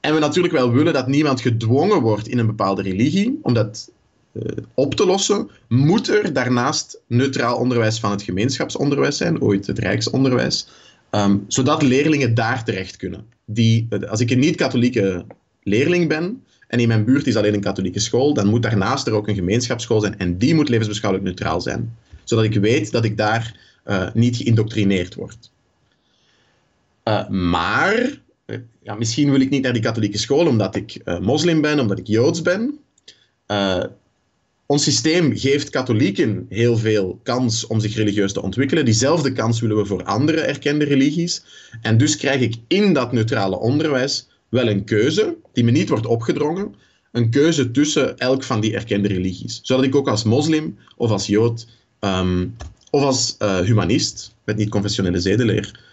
En we natuurlijk wel willen dat niemand gedwongen wordt in een bepaalde religie, om dat uh, op te lossen, moet er daarnaast neutraal onderwijs van het gemeenschapsonderwijs zijn, ooit het rijksonderwijs, um, zodat leerlingen daar terecht kunnen. Die, als ik een niet-katholieke leerling ben, en in mijn buurt is alleen een katholieke school, dan moet daarnaast er ook een gemeenschapsschool zijn en die moet levensbeschouwelijk neutraal zijn. Zodat ik weet dat ik daar uh, niet geïndoctrineerd word. Uh, maar, uh, ja, misschien wil ik niet naar die katholieke school omdat ik moslim ben, omdat ik joods ben. ons systeem geeft katholieken heel veel kans om zich religieus te ontwikkelen. Diezelfde kans willen we voor andere erkende religies. En dus krijg ik in dat neutrale onderwijs wel een keuze die me niet wordt opgedrongen. Een keuze tussen elk van die erkende religies. Zodat ik ook als moslim of als jood um, of als uh, humanist met niet-confessionele zedeleer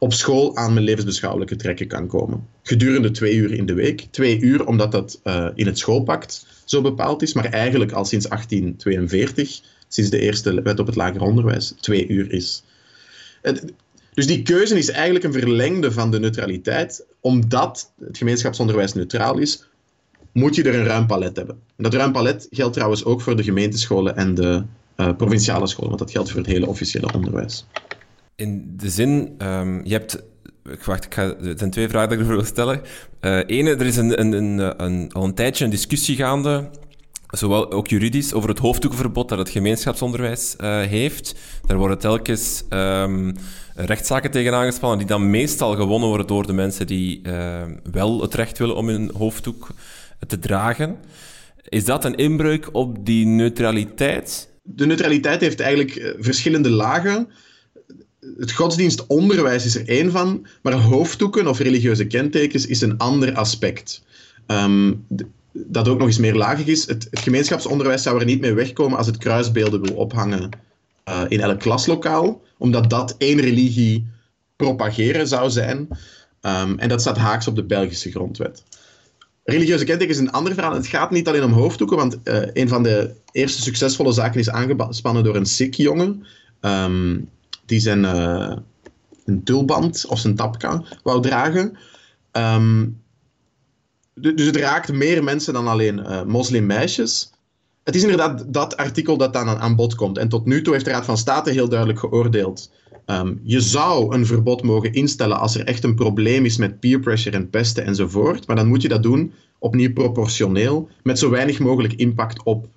op school aan mijn levensbeschouwelijke trekken kan komen. Gedurende twee uur in de week. Twee uur omdat dat uh, in het schoolpact zo bepaald is, maar eigenlijk al sinds 1842, sinds de eerste wet op het lager onderwijs, twee uur is. Dus die keuze is eigenlijk een verlengde van de neutraliteit. Omdat het gemeenschapsonderwijs neutraal is, moet je er een ruim palet hebben. En dat ruim palet geldt trouwens ook voor de gemeentescholen en de uh, provinciale scholen, want dat geldt voor het hele officiële onderwijs. In de zin, um, je hebt wacht, ik ga, er zijn twee vragen die ik ervoor wil stellen. Uh, ene, er is een, een, een, een, al een tijdje een discussie gaande zowel ook juridisch, over het hoofddoekverbod dat het gemeenschapsonderwijs uh, heeft. Daar worden telkens um, rechtszaken tegen aangespannen, die dan meestal gewonnen worden door de mensen die uh, wel het recht willen om hun hoofddoek te dragen. Is dat een inbreuk op die neutraliteit? De neutraliteit heeft eigenlijk uh, verschillende lagen. Het godsdienstonderwijs is er één van, maar hoofddoeken of religieuze kentekens is een ander aspect. Um, dat ook nog eens meer lagig is. Het, het, gemeenschapsonderwijs zou er niet mee wegkomen als het kruisbeelden wil ophangen uh, in elk klaslokaal, omdat dat één religie propageren zou zijn. Um, en dat staat haaks op de Belgische grondwet. Religieuze kentekens is een ander verhaal. Het gaat niet alleen om hoofddoeken, want uh, een van de eerste succesvolle zaken is aangespannen door een Sikh-jongen, um, die zijn uh, een tulband of zijn tapka wou dragen. Um, dus het raakt meer mensen dan alleen uh, moslimmeisjes. Het is inderdaad dat artikel dat dan aan bod komt. En tot nu toe heeft de Raad van State heel duidelijk geoordeeld. Um, je zou een verbod mogen instellen als er echt een probleem is met peer pressure en pesten enzovoort. Maar dan moet je dat doen opnieuw proportioneel, met zo weinig mogelijk impact op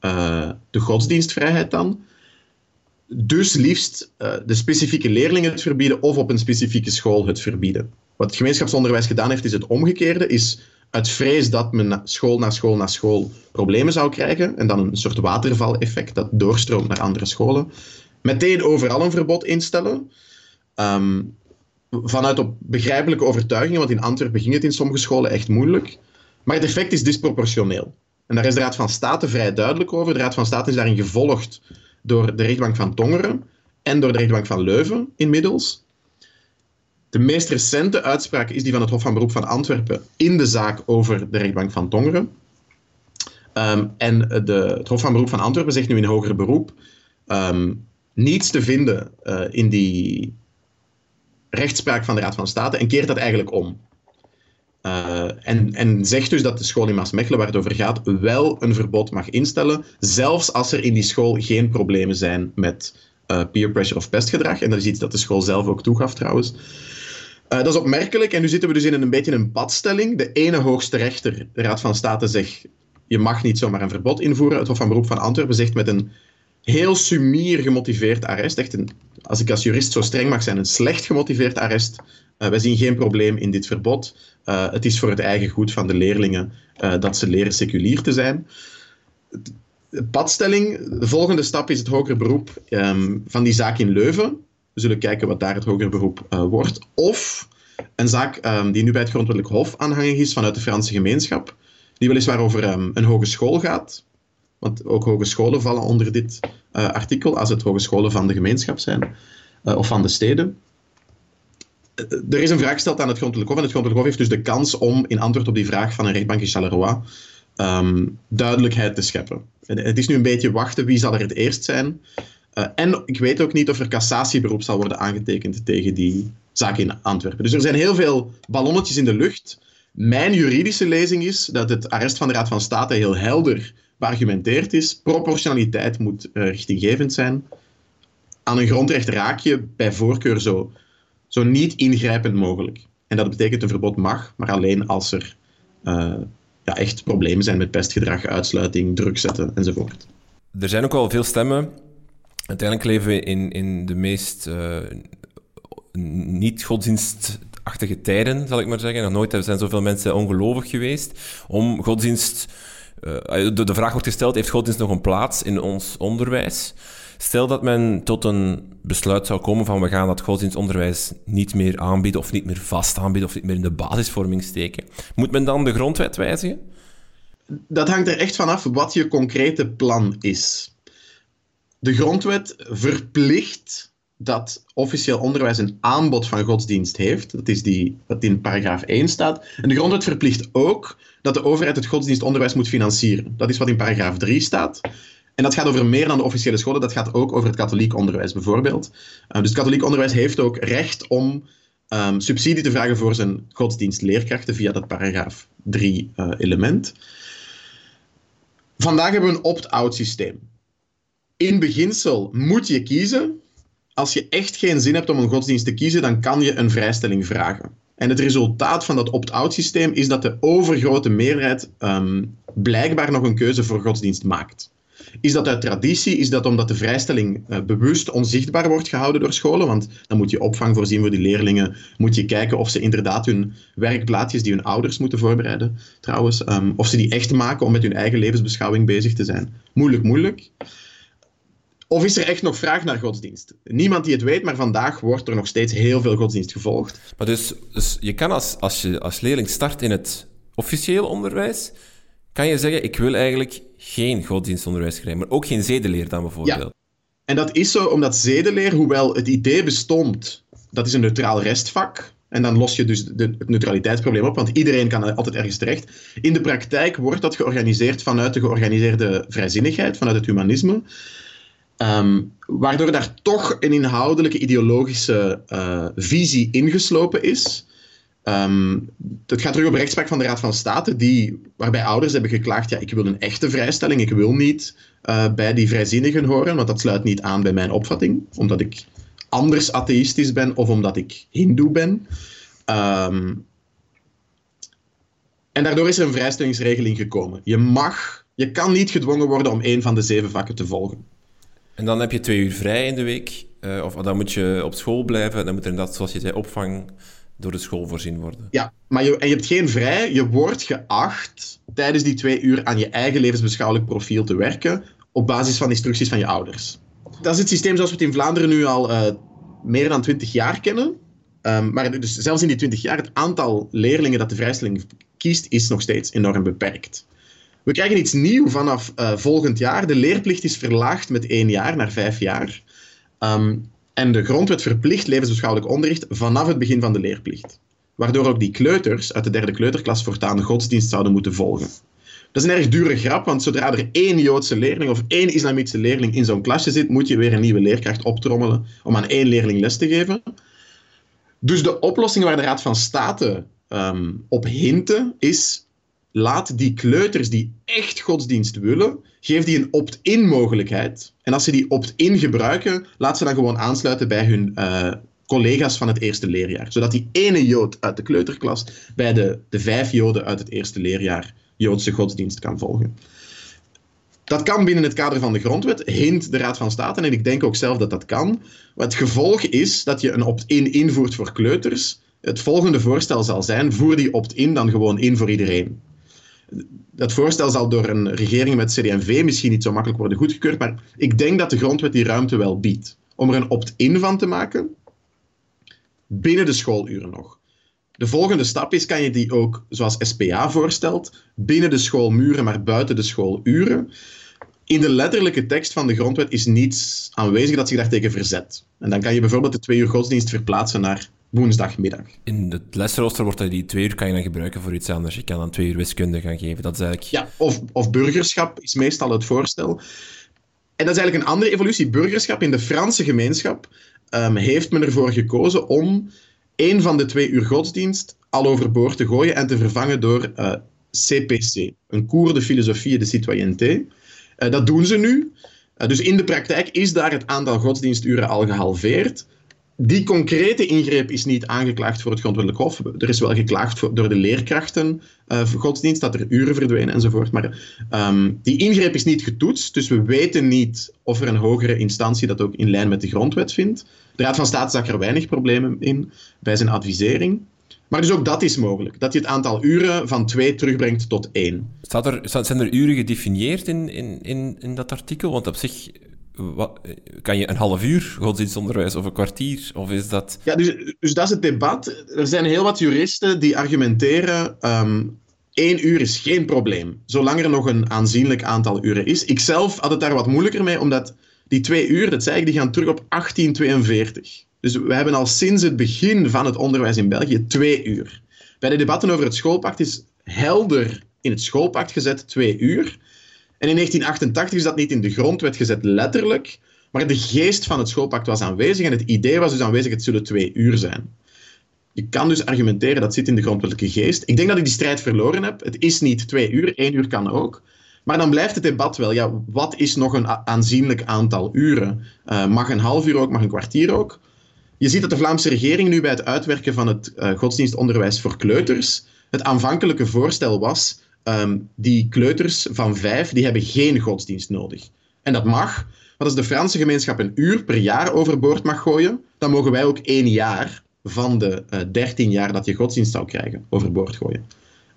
uh, de godsdienstvrijheid dan. Dus liefst uh, de specifieke leerlingen het verbieden of op een specifieke school het verbieden. Wat het gemeenschapsonderwijs gedaan heeft, is het omgekeerde. Is uit vrees dat men school na school na school problemen zou krijgen. En dan een soort watervaleffect dat doorstroomt naar andere scholen. Meteen overal een verbod instellen. Um, vanuit op begrijpelijke overtuigingen, want in Antwerpen ging het in sommige scholen echt moeilijk. Maar het effect is disproportioneel. En daar is de Raad van State vrij duidelijk over. De Raad van State is daarin gevolgd door de rechtbank van Tongeren en door de rechtbank van Leuven inmiddels. De meest recente uitspraak is die van het Hof van Beroep van Antwerpen in de zaak over de rechtbank van Tongeren. Um, en de, het Hof van Beroep van Antwerpen zegt nu in hoger beroep um, niets te vinden uh, in die rechtspraak van de Raad van State en keert dat eigenlijk om. Uh, en, en zegt dus dat de school in Maasmechelen, waar het over gaat, wel een verbod mag instellen, zelfs als er in die school geen problemen zijn met uh, peer pressure of pestgedrag. En dat is iets dat de school zelf ook toegaf trouwens. Uh, dat is opmerkelijk en nu zitten we dus in een, beetje een padstelling. De ene hoogste rechter, de Raad van State, zegt je mag niet zomaar een verbod invoeren. Het Hof van Beroep van Antwerpen zegt met een heel sumier gemotiveerd arrest, echt een, als ik als jurist zo streng mag zijn, een slecht gemotiveerd arrest. Uh, wij zien geen probleem in dit verbod. Uh, het is voor het eigen goed van de leerlingen dat ze leren seculier te zijn. padstelling. De volgende stap is het hoger beroep ehm, van die zaak in Leuven. We zullen kijken wat daar het hoger beroep uh, wordt. Of een zaak um, die nu bij het Grondwettelijk Hof aanhangig is vanuit de Franse gemeenschap, die weliswaar over um, een hogeschool gaat. Want ook hogescholen vallen onder dit uh, artikel, als het hogescholen van de gemeenschap zijn, uh, of van de steden. Er is een vraag gesteld aan het Grondwettelijk Hof, en het Grondwettelijk Hof heeft dus de kans om in antwoord op die vraag van een rechtbank in Charleroi um, duidelijkheid te scheppen. Het is nu een beetje wachten, wie zal er het eerst zijn? Uh, en ik weet ook niet of er cassatieberoep zal worden aangetekend tegen die zaak in Antwerpen. Dus er zijn heel veel ballonnetjes in de lucht. Mijn juridische lezing is dat het arrest van de Raad van State heel helder beargumenteerd is. Proportionaliteit moet uh, richtinggevend zijn. Aan een grondrecht raak je bij voorkeur zo, zo niet ingrijpend mogelijk. En dat betekent een verbod mag, maar alleen als er uh, ja, echt problemen zijn met pestgedrag, uitsluiting, druk zetten enzovoort. Er zijn ook wel veel stemmen. Uiteindelijk leven we in, in de meest uh, niet-godsdienstachtige tijden, zal ik maar zeggen. Nog nooit zijn zoveel mensen ongelovig geweest. Om godsdienst... Uh, de, de vraag wordt gesteld, heeft godsdienst nog een plaats in ons onderwijs? Stel dat men tot een besluit zou komen van we gaan dat godsdienstonderwijs niet meer aanbieden of niet meer vast aanbieden of niet meer in de basisvorming steken. Moet men dan de grondwet wijzigen? Dat hangt er echt vanaf wat je concrete plan is. De grondwet verplicht dat officieel onderwijs een aanbod van godsdienst heeft. Dat is die, wat in paragraaf 1 staat. En de grondwet verplicht ook dat de overheid het godsdienstonderwijs moet financieren. Dat is wat in paragraaf 3 staat. En dat gaat over meer dan de officiële scholen, dat gaat ook over het katholiek onderwijs bijvoorbeeld. Uh, dus het katholiek onderwijs heeft ook recht om um, subsidie te vragen voor zijn godsdienstleerkrachten via dat paragraaf 3 uh, element. Vandaag hebben we een opt-out systeem. In beginsel moet je kiezen. Als je echt geen zin hebt om een godsdienst te kiezen, dan kan je een vrijstelling vragen. En het resultaat van dat opt-out systeem is dat de overgrote meerderheid um, blijkbaar nog een keuze voor godsdienst maakt. Is dat uit traditie? Is dat omdat de vrijstelling uh, bewust onzichtbaar wordt gehouden door scholen? Want dan moet je opvang voorzien voor die leerlingen. Moet je kijken of ze inderdaad hun werkplaatjes die hun ouders moeten voorbereiden, trouwens, um, of ze die echt maken om met hun eigen levensbeschouwing bezig te zijn. Moeilijk, moeilijk. Of is er echt nog vraag naar godsdienst? Niemand die het weet, maar vandaag wordt er nog steeds heel veel godsdienst gevolgd. Maar dus, dus je kan als, als je als leerling start in het officieel onderwijs, kan je zeggen, ik wil eigenlijk geen godsdienstonderwijs krijgen, maar ook geen zedeleer dan bijvoorbeeld. Ja. En dat is zo omdat zedeleer, hoewel het idee bestond, dat is een neutraal restvak. En dan los je dus de, het neutraliteitsprobleem op, want iedereen kan altijd ergens terecht. In de praktijk wordt dat georganiseerd vanuit de georganiseerde vrijzinnigheid, vanuit het humanisme. Um, waardoor daar toch een inhoudelijke ideologische uh, visie ingeslopen is. Um, het gaat terug op rechtspraak van de Raad van State, die, waarbij ouders hebben geklaagd: ja, ik wil een echte vrijstelling, ik wil niet uh, bij die vrijzinnigen horen, want dat sluit niet aan bij mijn opvatting, omdat ik anders atheïstisch ben of omdat ik Hindoe ben. Um, en daardoor is er een vrijstellingsregeling gekomen. Je mag, je kan niet gedwongen worden om één van de zeven vakken te volgen. En dan heb je twee uur vrij in de week, uh, of dan moet je op school blijven, dan moet er inderdaad, zoals je zei, opvang door de school voorzien worden. Ja, maar je, en je hebt geen vrij. Je wordt geacht tijdens die twee uur aan je eigen levensbeschouwelijk profiel te werken op basis van instructies van je ouders. Dat is het systeem zoals we het in Vlaanderen nu al uh, meer dan twintig jaar kennen. Um, maar dus zelfs in die twintig jaar, het aantal leerlingen dat de vrijstelling kiest, is nog steeds enorm beperkt. We krijgen iets nieuws vanaf uh, volgend jaar. De leerplicht is verlaagd met één jaar naar vijf jaar. Um, en de grondwet verplicht levensbeschouwelijk onderricht vanaf het begin van de leerplicht. Waardoor ook die kleuters uit de derde kleuterklas voortaan de godsdienst zouden moeten volgen. Dat is een erg dure grap, want zodra er één Joodse leerling of één islamitische leerling in zo'n klasje zit, moet je weer een nieuwe leerkracht optrommelen om aan één leerling les te geven. Dus de oplossing waar de Raad van State um, op hinten is laat die kleuters die echt godsdienst willen, geef die een opt-in mogelijkheid. En als ze die opt-in gebruiken, laat ze dan gewoon aansluiten bij hun uh, collega's van het eerste leerjaar. Zodat die ene Jood uit de kleuterklas bij de, de vijf Joden uit het eerste leerjaar Joodse godsdienst kan volgen. Dat kan binnen het kader van de grondwet, hint de Raad van State, en ik denk ook zelf dat dat kan. Het gevolg is dat je een opt-in invoert voor kleuters. Het volgende voorstel zal zijn, voer die opt-in dan gewoon in voor iedereen. Dat voorstel zal door een regering met CD&V misschien niet zo makkelijk worden goedgekeurd, maar ik denk dat de grondwet die ruimte wel biedt. Om er een opt-in van te maken, binnen de schooluren nog. De volgende stap is, kan je die ook, zoals SPA voorstelt, binnen de schoolmuren, maar buiten de schooluren. In de letterlijke tekst van de grondwet is niets aanwezig dat zich daartegen verzet. En dan kan je bijvoorbeeld de twee uur godsdienst verplaatsen naar woensdagmiddag. In het lesrooster wordt dat die twee uur kan je dan gebruiken voor iets anders. Je kan dan twee uur wiskunde gaan geven. Dat is eigenlijk... Ja, of, of burgerschap is meestal het voorstel. En dat is eigenlijk een andere evolutie. Burgerschap in de Franse gemeenschap um, heeft men ervoor gekozen om één van de twee uur godsdienst al overboord te gooien en te vervangen door uh, eh, CPC, een cours de philosophie de citoyenneté. Uh, dat doen ze nu. Uh, dus in de praktijk is daar het aantal godsdiensturen al gehalveerd. Die concrete ingreep is niet aangeklaagd voor het Grondwettelijk Hof. Er is wel geklaagd voor, door de leerkrachten uh, godsdienst, dat er uren verdwenen enzovoort. Maar um, die ingreep is niet getoetst, dus we weten niet of er een hogere instantie dat ook in lijn met de grondwet vindt. De Raad van State zag er weinig problemen in bij zijn advisering. Maar dus ook dat is mogelijk. Dat je het aantal uren van twee terugbrengt tot één. Staat er, zijn er uren gedefinieerd in, in, in, in dat artikel? Want op zich wat, kan je een half uur godsdienstonderwijs of een kwartier? Of is dat... Ja, dus, dus dat is het debat. Er zijn heel wat juristen die argumenteren... Um, één uur is geen probleem, zolang er nog een aanzienlijk aantal uren is. Ik zelf had het daar wat moeilijker mee, omdat die twee uur, dat zei ik, die gaan terug op 1842. Dus we hebben al sinds het begin van het onderwijs in België twee uur. Bij de debatten over het schoolpact is helder in het schoolpact gezet twee uur. En in 1988 is dat niet in de grondwet gezet letterlijk, maar de geest van het schoolpact was aanwezig en het idee was dus aanwezig, het zullen twee uur zijn. Je kan dus argumenteren, dat zit in de grondwettelijke geest. Ik denk dat ik die strijd verloren heb. Het is niet twee uur, één uur kan ook. Maar dan blijft het debat wel, ja, wat is nog een aanzienlijk aantal uren? Uh, mag een half uur ook, mag een kwartier ook? Je ziet dat de Vlaamse regering nu bij het uitwerken van het uh, godsdienstonderwijs voor kleuters het aanvankelijke voorstel was, um, die kleuters van vijf, die hebben geen godsdienst nodig. En dat mag, want als de Franse gemeenschap een uur per jaar overboord mag gooien, dan mogen wij ook één jaar van de uh, dertien jaar dat je godsdienst zou krijgen overboord gooien.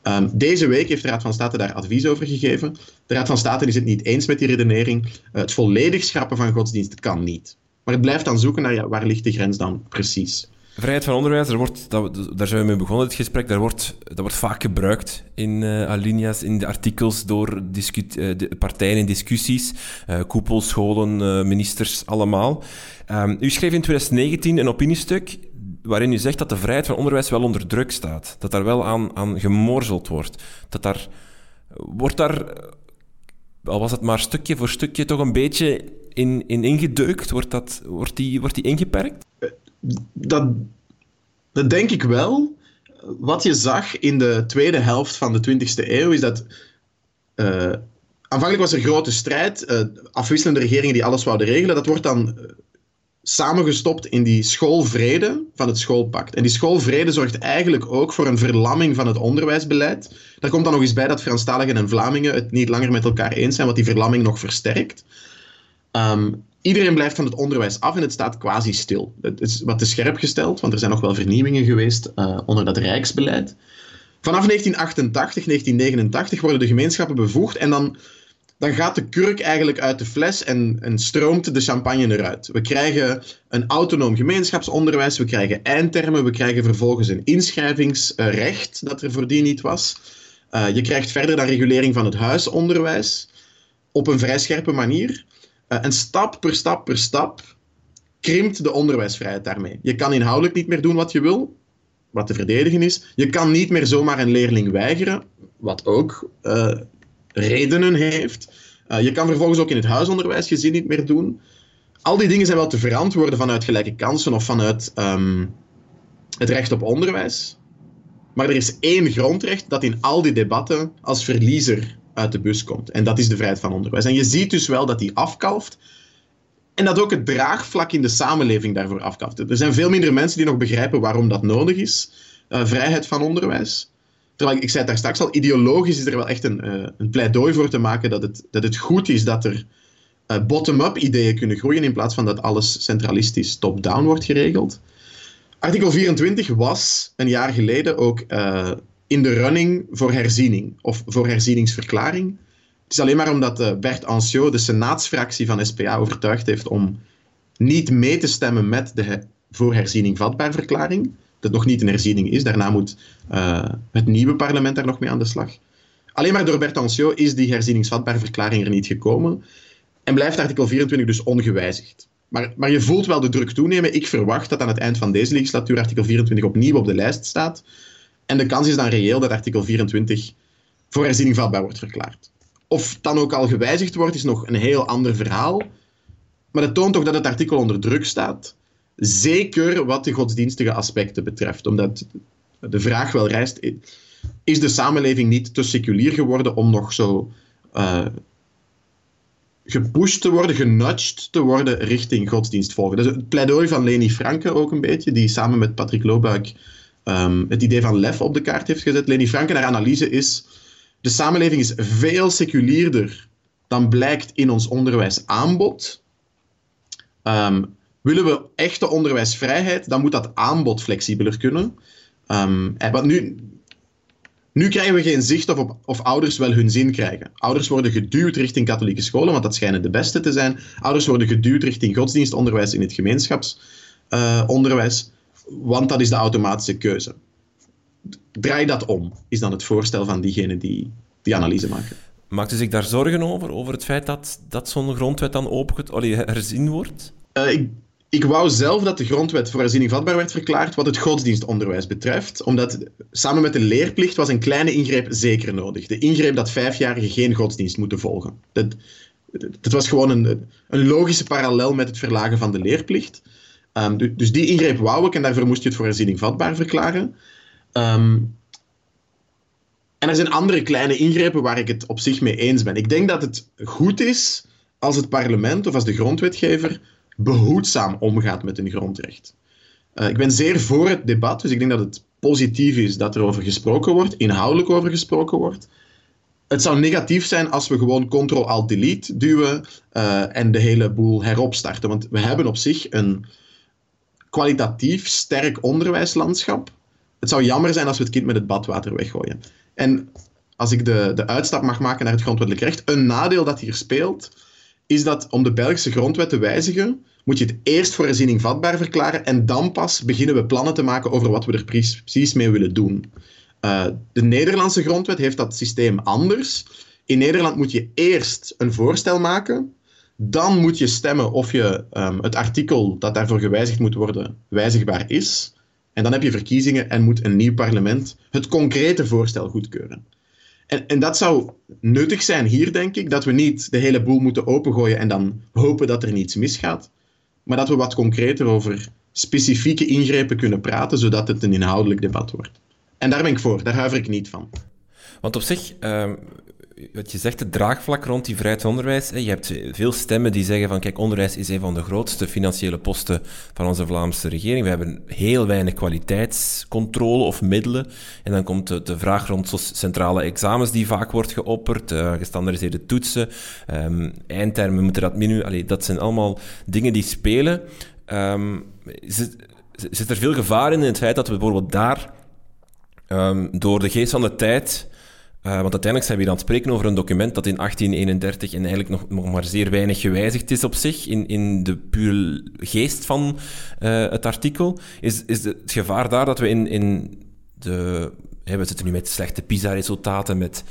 Um, deze week heeft de Raad van State daar advies over gegeven. De Raad van State is het niet eens met die redenering. Uh, het volledig schrappen van godsdienst kan niet. Maar het blijft dan zoeken naar ja, waar ligt de grens dan precies. Vrijheid van onderwijs, daar, wordt, daar zijn we mee begonnen, het gesprek. Daar wordt, dat wordt vaak gebruikt in uh, alinea's, in de artikels door uh, de partijen in discussies. Uh, koepels, scholen, ministers, allemaal. Um, u schreef in 2019 een opiniestuk waarin u zegt dat de vrijheid van onderwijs wel onder druk staat. Dat daar wel aan, aan gemorzeld wordt. Dat daar... Wordt daar, al was het maar stukje voor stukje, toch een beetje in, in ingedeukt? Wordt, dat, wordt, die, wordt die ingeperkt? Dat, dat denk ik wel. Wat je zag in de tweede helft van de 20e eeuw is dat. Uh, aanvankelijk was er grote strijd, uh, afwisselende regeringen die alles wouden regelen. Dat wordt dan uh, samengestopt in die schoolvrede van het schoolpact. En die schoolvrede zorgt eigenlijk ook voor een verlamming van het onderwijsbeleid. Daar komt dan nog eens bij dat Franstaligen en Vlamingen het niet langer met elkaar eens zijn, wat die verlamming nog versterkt. Um, iedereen blijft van het onderwijs af en het staat quasi stil. Het is wat te scherp gesteld, want er zijn nog wel vernieuwingen geweest uh, onder dat rijksbeleid. Vanaf 1988, 1989 worden de gemeenschappen bevoegd en dan, dan gaat de kurk eigenlijk uit de fles en, en stroomt de champagne eruit. We krijgen een autonoom gemeenschapsonderwijs, we krijgen eindtermen, we krijgen vervolgens een inschrijvingsrecht dat er voordien niet was. Uh, je krijgt verder dan regulering van het huisonderwijs op een vrij scherpe manier. Uh, en stap per stap per stap krimpt de onderwijsvrijheid daarmee. Je kan inhoudelijk niet meer doen wat je wil, wat te verdedigen is. Je kan niet meer zomaar een leerling weigeren, wat ook uh, redenen heeft. Uh, je kan vervolgens ook in het huisonderwijs je zin niet meer doen. Al die dingen zijn wel te verantwoorden vanuit gelijke kansen of vanuit um, het recht op onderwijs. Maar er is één grondrecht dat in al die debatten als verliezer uit de bus komt. En dat is de vrijheid van onderwijs. En je ziet dus wel dat die afkalft. En dat ook het draagvlak in de samenleving daarvoor afkalft. Er zijn veel minder mensen die nog begrijpen waarom dat nodig is. Uh, vrijheid van onderwijs. Terwijl, ik zei het daar straks al, ideologisch is er wel echt een, uh, een pleidooi voor te maken dat het, dat het goed is dat er uh, bottom-up ideeën kunnen groeien in plaats van dat alles centralistisch top-down wordt geregeld. Artikel 24 was een jaar geleden ook in de running voor herziening of voor herzieningsverklaring. Het is alleen maar omdat uh, Bert Anciot, de senaatsfractie van SPA, overtuigd heeft om niet mee te stemmen met de voor herziening vatbaar verklaring. Dat nog niet een herziening is. Daarna moet uh, het nieuwe parlement daar nog mee aan de slag. Alleen maar door Bert Anciot is die herzieningsvatbaar verklaring er niet gekomen. En blijft artikel 24 dus ongewijzigd. Maar, maar je voelt wel de druk toenemen. Ik verwacht dat aan het eind van deze legislatuur artikel 24 opnieuw op de lijst staat. En de kans is dan reëel dat artikel 24 voor herziening vatbaar wordt verklaard. Of dan ook al gewijzigd wordt, is nog een heel ander verhaal. Maar het toont toch dat het artikel onder druk staat. Zeker wat de godsdienstige aspecten betreft. Omdat de vraag wel rijst: is de samenleving niet te seculier geworden om nog zo uh, gepusht te worden, genudged te worden richting godsdienstvolgen? Dat is het pleidooi van Leni Franke ook een beetje, die samen met Patrick Lobuik um, het idee van lef op de kaart heeft gezet. Leni Franke, haar analyse is: de samenleving is veel seculierder dan blijkt in ons onderwijsaanbod. Um, willen we echte onderwijsvrijheid, dan moet dat aanbod flexibeler kunnen. Um, want nu, nu krijgen we geen zicht op of ouders wel hun zin krijgen. Ouders worden geduwd richting katholieke scholen, want dat schijnen de beste te zijn. Ouders worden geduwd richting godsdienstonderwijs in het gemeenschapsonderwijs, uh, want dat is de automatische keuze. Draai dat om, is dan het voorstel van diegenen die die analyse maken. Maakt u zich daar zorgen over, over het feit dat, dat zo'n grondwet dan open, allee, herzien wordt? Uh, ik ik wou zelf dat de grondwet voor herziening vatbaar werd verklaard wat het godsdienstonderwijs betreft, omdat samen met de leerplicht was een kleine ingreep zeker nodig. De ingreep dat vijfjarigen geen godsdienst moeten volgen. Dat, dat was gewoon een, een logische parallel met het verlagen van de leerplicht. Um, dus die ingreep wou ik en daarvoor moest je het voor herziening vatbaar verklaren. Um, en er zijn andere kleine ingrepen waar ik het op zich mee eens ben. Ik denk dat het goed is als het parlement of als de grondwetgever behoedzaam omgaat met een grondrecht. Uh, ik ben zeer voor het debat, dus ik denk dat het positief is dat er over gesproken wordt, inhoudelijk over gesproken wordt. Het zou negatief zijn als we gewoon Ctrl-Alt-Delete duwen uh, en de hele boel heropstarten. Want we hebben op zich een kwalitatief sterk onderwijslandschap. Het zou jammer zijn als we het kind met het badwater weggooien. En als ik de, de uitstap mag maken naar het grondwettelijk recht, een nadeel dat hier speelt, is dat om de Belgische grondwet te wijzigen, moet je het eerst voor herziening vatbaar verklaren en dan pas beginnen we plannen te maken over wat we er precies mee willen doen. Uh, de Nederlandse grondwet heeft dat systeem anders. In Nederland moet je eerst een voorstel maken, dan moet je stemmen of je um, het artikel dat daarvoor gewijzigd moet worden wijzigbaar is. En dan heb je verkiezingen en moet een nieuw parlement het concrete voorstel goedkeuren. En, en dat zou nuttig zijn hier, denk ik, dat we niet de hele boel moeten opengooien en dan hopen dat er niets misgaat, maar dat we wat concreter over specifieke ingrepen kunnen praten, zodat het een inhoudelijk debat wordt. En daar ben ik voor, daar huiver ik niet van. Want op zich, uh, wat je zegt, het draagvlak rond die vrijheid onderwijs. Je hebt veel stemmen die zeggen van, kijk, onderwijs is een van de grootste financiële posten van onze Vlaamse regering. We hebben heel weinig kwaliteitscontrole of middelen. En dan komt de, vraag rond centrale examens die vaak wordt geopperd, uh, gestandardiseerde toetsen, um, eindtermen moeten dat. Allee, dat zijn allemaal dingen die spelen. Um, zit, er veel gevaar in, in het feit dat we bijvoorbeeld daar um, door de geest van de tijd uh, want uiteindelijk zijn we hier aan het spreken over een document dat in 1831 en eigenlijk nog, nog maar zeer weinig gewijzigd is op zich, in, in de pure geest van uh, het artikel. Is, is het gevaar daar dat we in, in de we zitten nu met slechte PISA-resultaten, met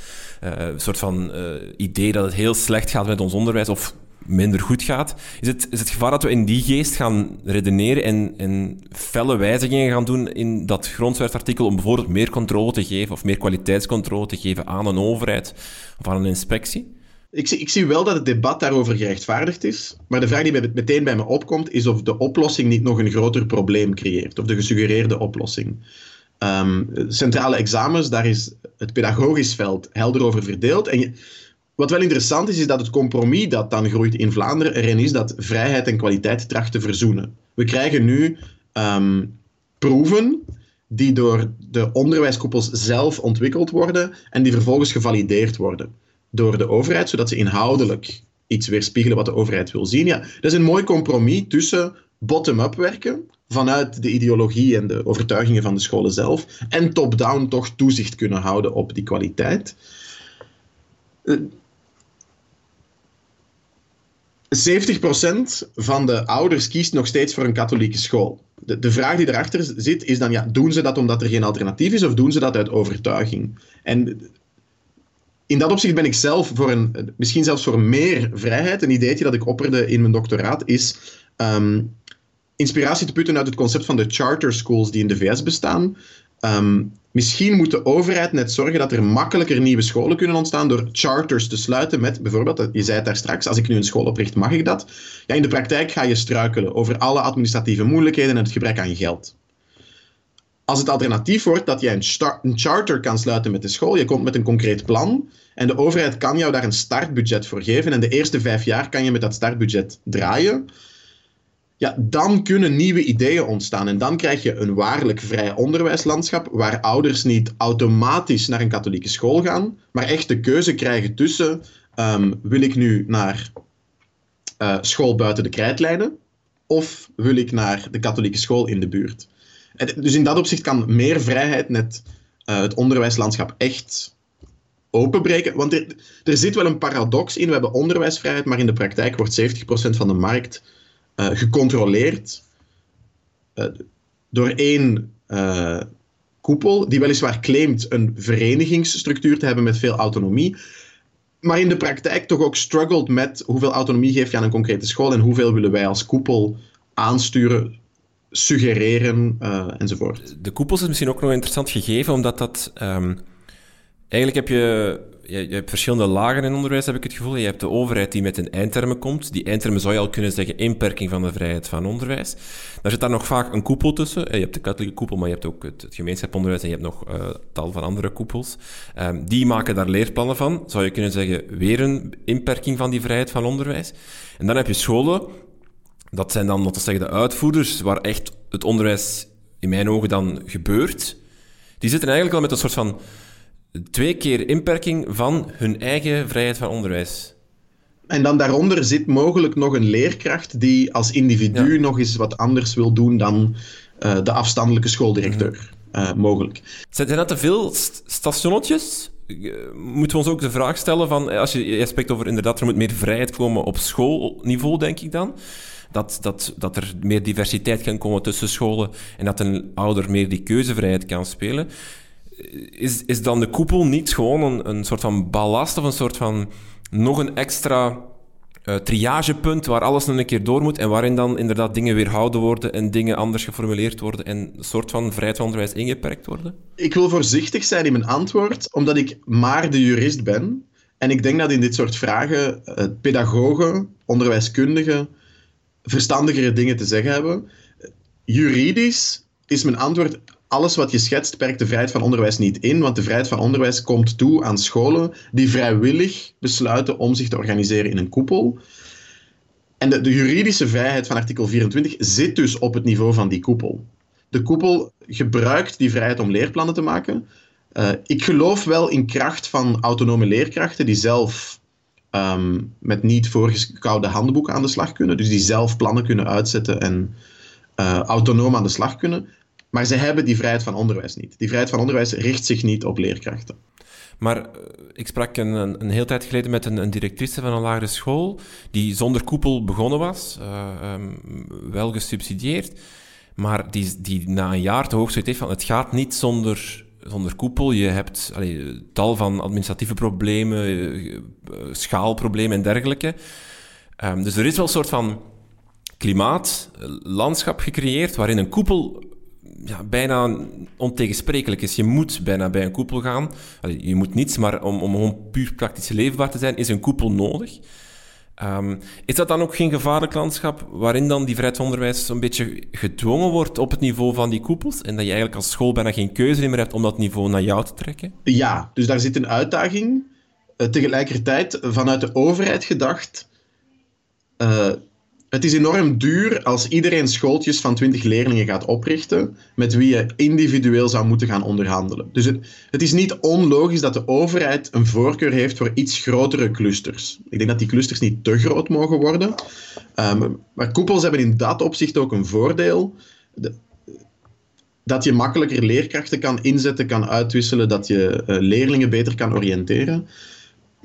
uh, een soort van idee dat het heel slecht gaat met ons onderwijs, of minder goed gaat. Is het, is het gevaar dat we in die geest gaan redeneren en, en felle wijzigingen gaan doen in dat grondwetartikel om bijvoorbeeld meer controle te geven of meer kwaliteitscontrole te geven aan een overheid of aan een inspectie? Ik zie, ik zie wel dat het debat daarover gerechtvaardigd is, maar de vraag die meteen bij me opkomt is of de oplossing niet nog een groter probleem creëert, of de gesuggereerde oplossing. Um, centrale examens, daar is het pedagogisch veld helder over verdeeld. En wat wel interessant is, is dat het compromis dat dan groeit in Vlaanderen erin is dat vrijheid en kwaliteit tracht te verzoenen. We krijgen nu um, proeven die door de onderwijskoepels zelf ontwikkeld worden en die vervolgens gevalideerd worden door de overheid, zodat ze inhoudelijk iets weerspiegelen wat de overheid wil zien. Ja, dat is een mooi compromis tussen bottom-up werken, vanuit de ideologie en de overtuigingen van de scholen zelf, en top-down toch toezicht kunnen houden op die kwaliteit. Uh, 70% van de ouders kiest nog steeds voor een katholieke school. De, de vraag die erachter zit is dan, ja, doen ze dat omdat er geen alternatief is of doen ze dat uit overtuiging? En in dat opzicht ben ik zelf voor een, misschien zelfs voor meer vrijheid. Een ideetje dat ik opperde in mijn doctoraat is um, inspiratie te putten uit het concept van de charter schools die in de VS bestaan. Um, misschien moet de overheid net zorgen dat er makkelijker nieuwe scholen kunnen ontstaan door charters te sluiten met, bijvoorbeeld, je zei het daar straks, als ik nu een school opricht, mag ik dat? Ja, in de praktijk ga je struikelen over alle administratieve moeilijkheden en het gebrek aan geld. Als het alternatief wordt dat jij een, een charter kan sluiten met de school, je komt met een concreet plan en de overheid kan jou daar een startbudget voor geven en de eerste vijf jaar kan je met dat startbudget draaien, ja, dan kunnen nieuwe ideeën ontstaan. En dan krijg je een waarlijk vrij onderwijslandschap, waar ouders niet automatisch naar een katholieke school gaan, maar echt de keuze krijgen tussen: um, wil ik nu naar uh, school buiten de krijtlijnen, of wil ik naar de katholieke school in de buurt? En dus in dat opzicht kan meer vrijheid net uh, het onderwijslandschap echt openbreken. Want er, er zit wel een paradox in. We hebben onderwijsvrijheid, maar in de praktijk wordt 70% van de markt uh, gecontroleerd uh, door één uh, koepel, die weliswaar claimt een verenigingsstructuur te hebben met veel autonomie, maar in de praktijk toch ook struggelt met hoeveel autonomie geef je aan een concrete school en hoeveel willen wij als koepel aansturen, suggereren enzovoort. De koepels is misschien ook nog interessant gegeven, omdat dat... Um, eigenlijk heb je je, je, hebt verschillende lagen in onderwijs, heb ik het gevoel. Je hebt de overheid die met een eindtermen komt. Die eindtermen zou je al kunnen zeggen inperking van de vrijheid van onderwijs. Daar zit daar nog vaak een koepel tussen. Je hebt de katholieke koepel, maar je hebt ook het, het gemeenschapsonderwijs en je hebt nog uh, tal van andere koepels. Um, die maken daar leerplannen van. Zou je kunnen zeggen, weer een inperking van die vrijheid van onderwijs. En dan heb je scholen. Dat zijn dan, wat te zeggen, de uitvoerders, waar echt het onderwijs in mijn ogen dan gebeurt. Die zitten eigenlijk al met een soort van twee keer inperking van hun eigen vrijheid van onderwijs. En dan daaronder zit mogelijk nog een leerkracht die als individu nog eens wat anders wil doen dan uh, de afstandelijke schooldirecteur. Uh, mogelijk. Zijn dat te veel st stationnetjes? Eh, moeten we ons ook de vraag stellen van, als je, je spreekt over inderdaad, er moet meer vrijheid komen op schoolniveau, denk ik dan. Dat, dat, dat er meer diversiteit kan komen tussen scholen en dat een ouder meer die keuzevrijheid kan spelen is, is dan de koepel niet gewoon een, een soort van ballast of een soort van nog een extra uh, triagepunt waar alles nog een keer door moet en waarin dan inderdaad dingen weerhouden worden en dingen anders geformuleerd worden en een soort van vrijheid van onderwijs ingeperkt worden? Ik wil voorzichtig zijn in mijn antwoord, omdat ik maar de jurist ben. En ik denk dat in dit soort vragen uh, pedagogen, onderwijskundigen, verstandigere dingen te zeggen hebben. Juridisch is mijn antwoord alles wat je schetst perkt de vrijheid van onderwijs niet in, want de vrijheid van onderwijs komt toe aan scholen die vrijwillig besluiten om zich te organiseren in een koepel. En de, juridische vrijheid van artikel 24 zit dus op het niveau van die koepel. De koepel gebruikt die vrijheid om leerplannen te maken. Uh, ik geloof wel in kracht van autonome leerkrachten die zelf um, met niet voorgekoude handboeken aan de slag kunnen, dus die zelf plannen kunnen uitzetten en uh, autonoom aan de slag kunnen. Maar ze hebben die vrijheid van onderwijs niet. Die vrijheid van onderwijs richt zich niet op leerkrachten. Maar eh, ik sprak een, een, heel tijd geleden met een, een, directrice van een lagere school, die zonder koepel begonnen was, uh, um, wel gesubsidieerd, maar die, die na een jaar te hoog zoiets heeft van het gaat niet zonder, zonder koepel. Je hebt allee, tal van administratieve problemen, uh, schaalproblemen en dergelijke. Um, dus er is wel een soort van klimaat, landschap gecreëerd waarin een koepel ja, bijna ontegensprekelijk is. Je moet bijna bij een koepel gaan. Je moet niets, maar om, om gewoon puur praktisch leefbaar te zijn, is een koepel nodig. Um, is dat dan ook geen gevaarlijk landschap waarin dan die vrijheid van onderwijs een beetje gedwongen wordt op het niveau van die koepels en dat je eigenlijk als school bijna geen keuze meer hebt om dat niveau naar jou te trekken? Ja, dus daar zit een uitdaging. Uh, tegelijkertijd, vanuit de overheid gedacht, uh, het is enorm duur als iedereen schooltjes van 20 leerlingen gaat oprichten, met wie je individueel zou moeten gaan onderhandelen. Dus het, is niet onlogisch dat de overheid een voorkeur heeft voor iets grotere clusters. Ik denk dat die clusters niet te groot mogen worden. Ehm, maar koepels hebben in dat opzicht ook een voordeel. dat je makkelijker leerkrachten kan inzetten, kan uitwisselen, dat je uh, leerlingen beter kan oriënteren.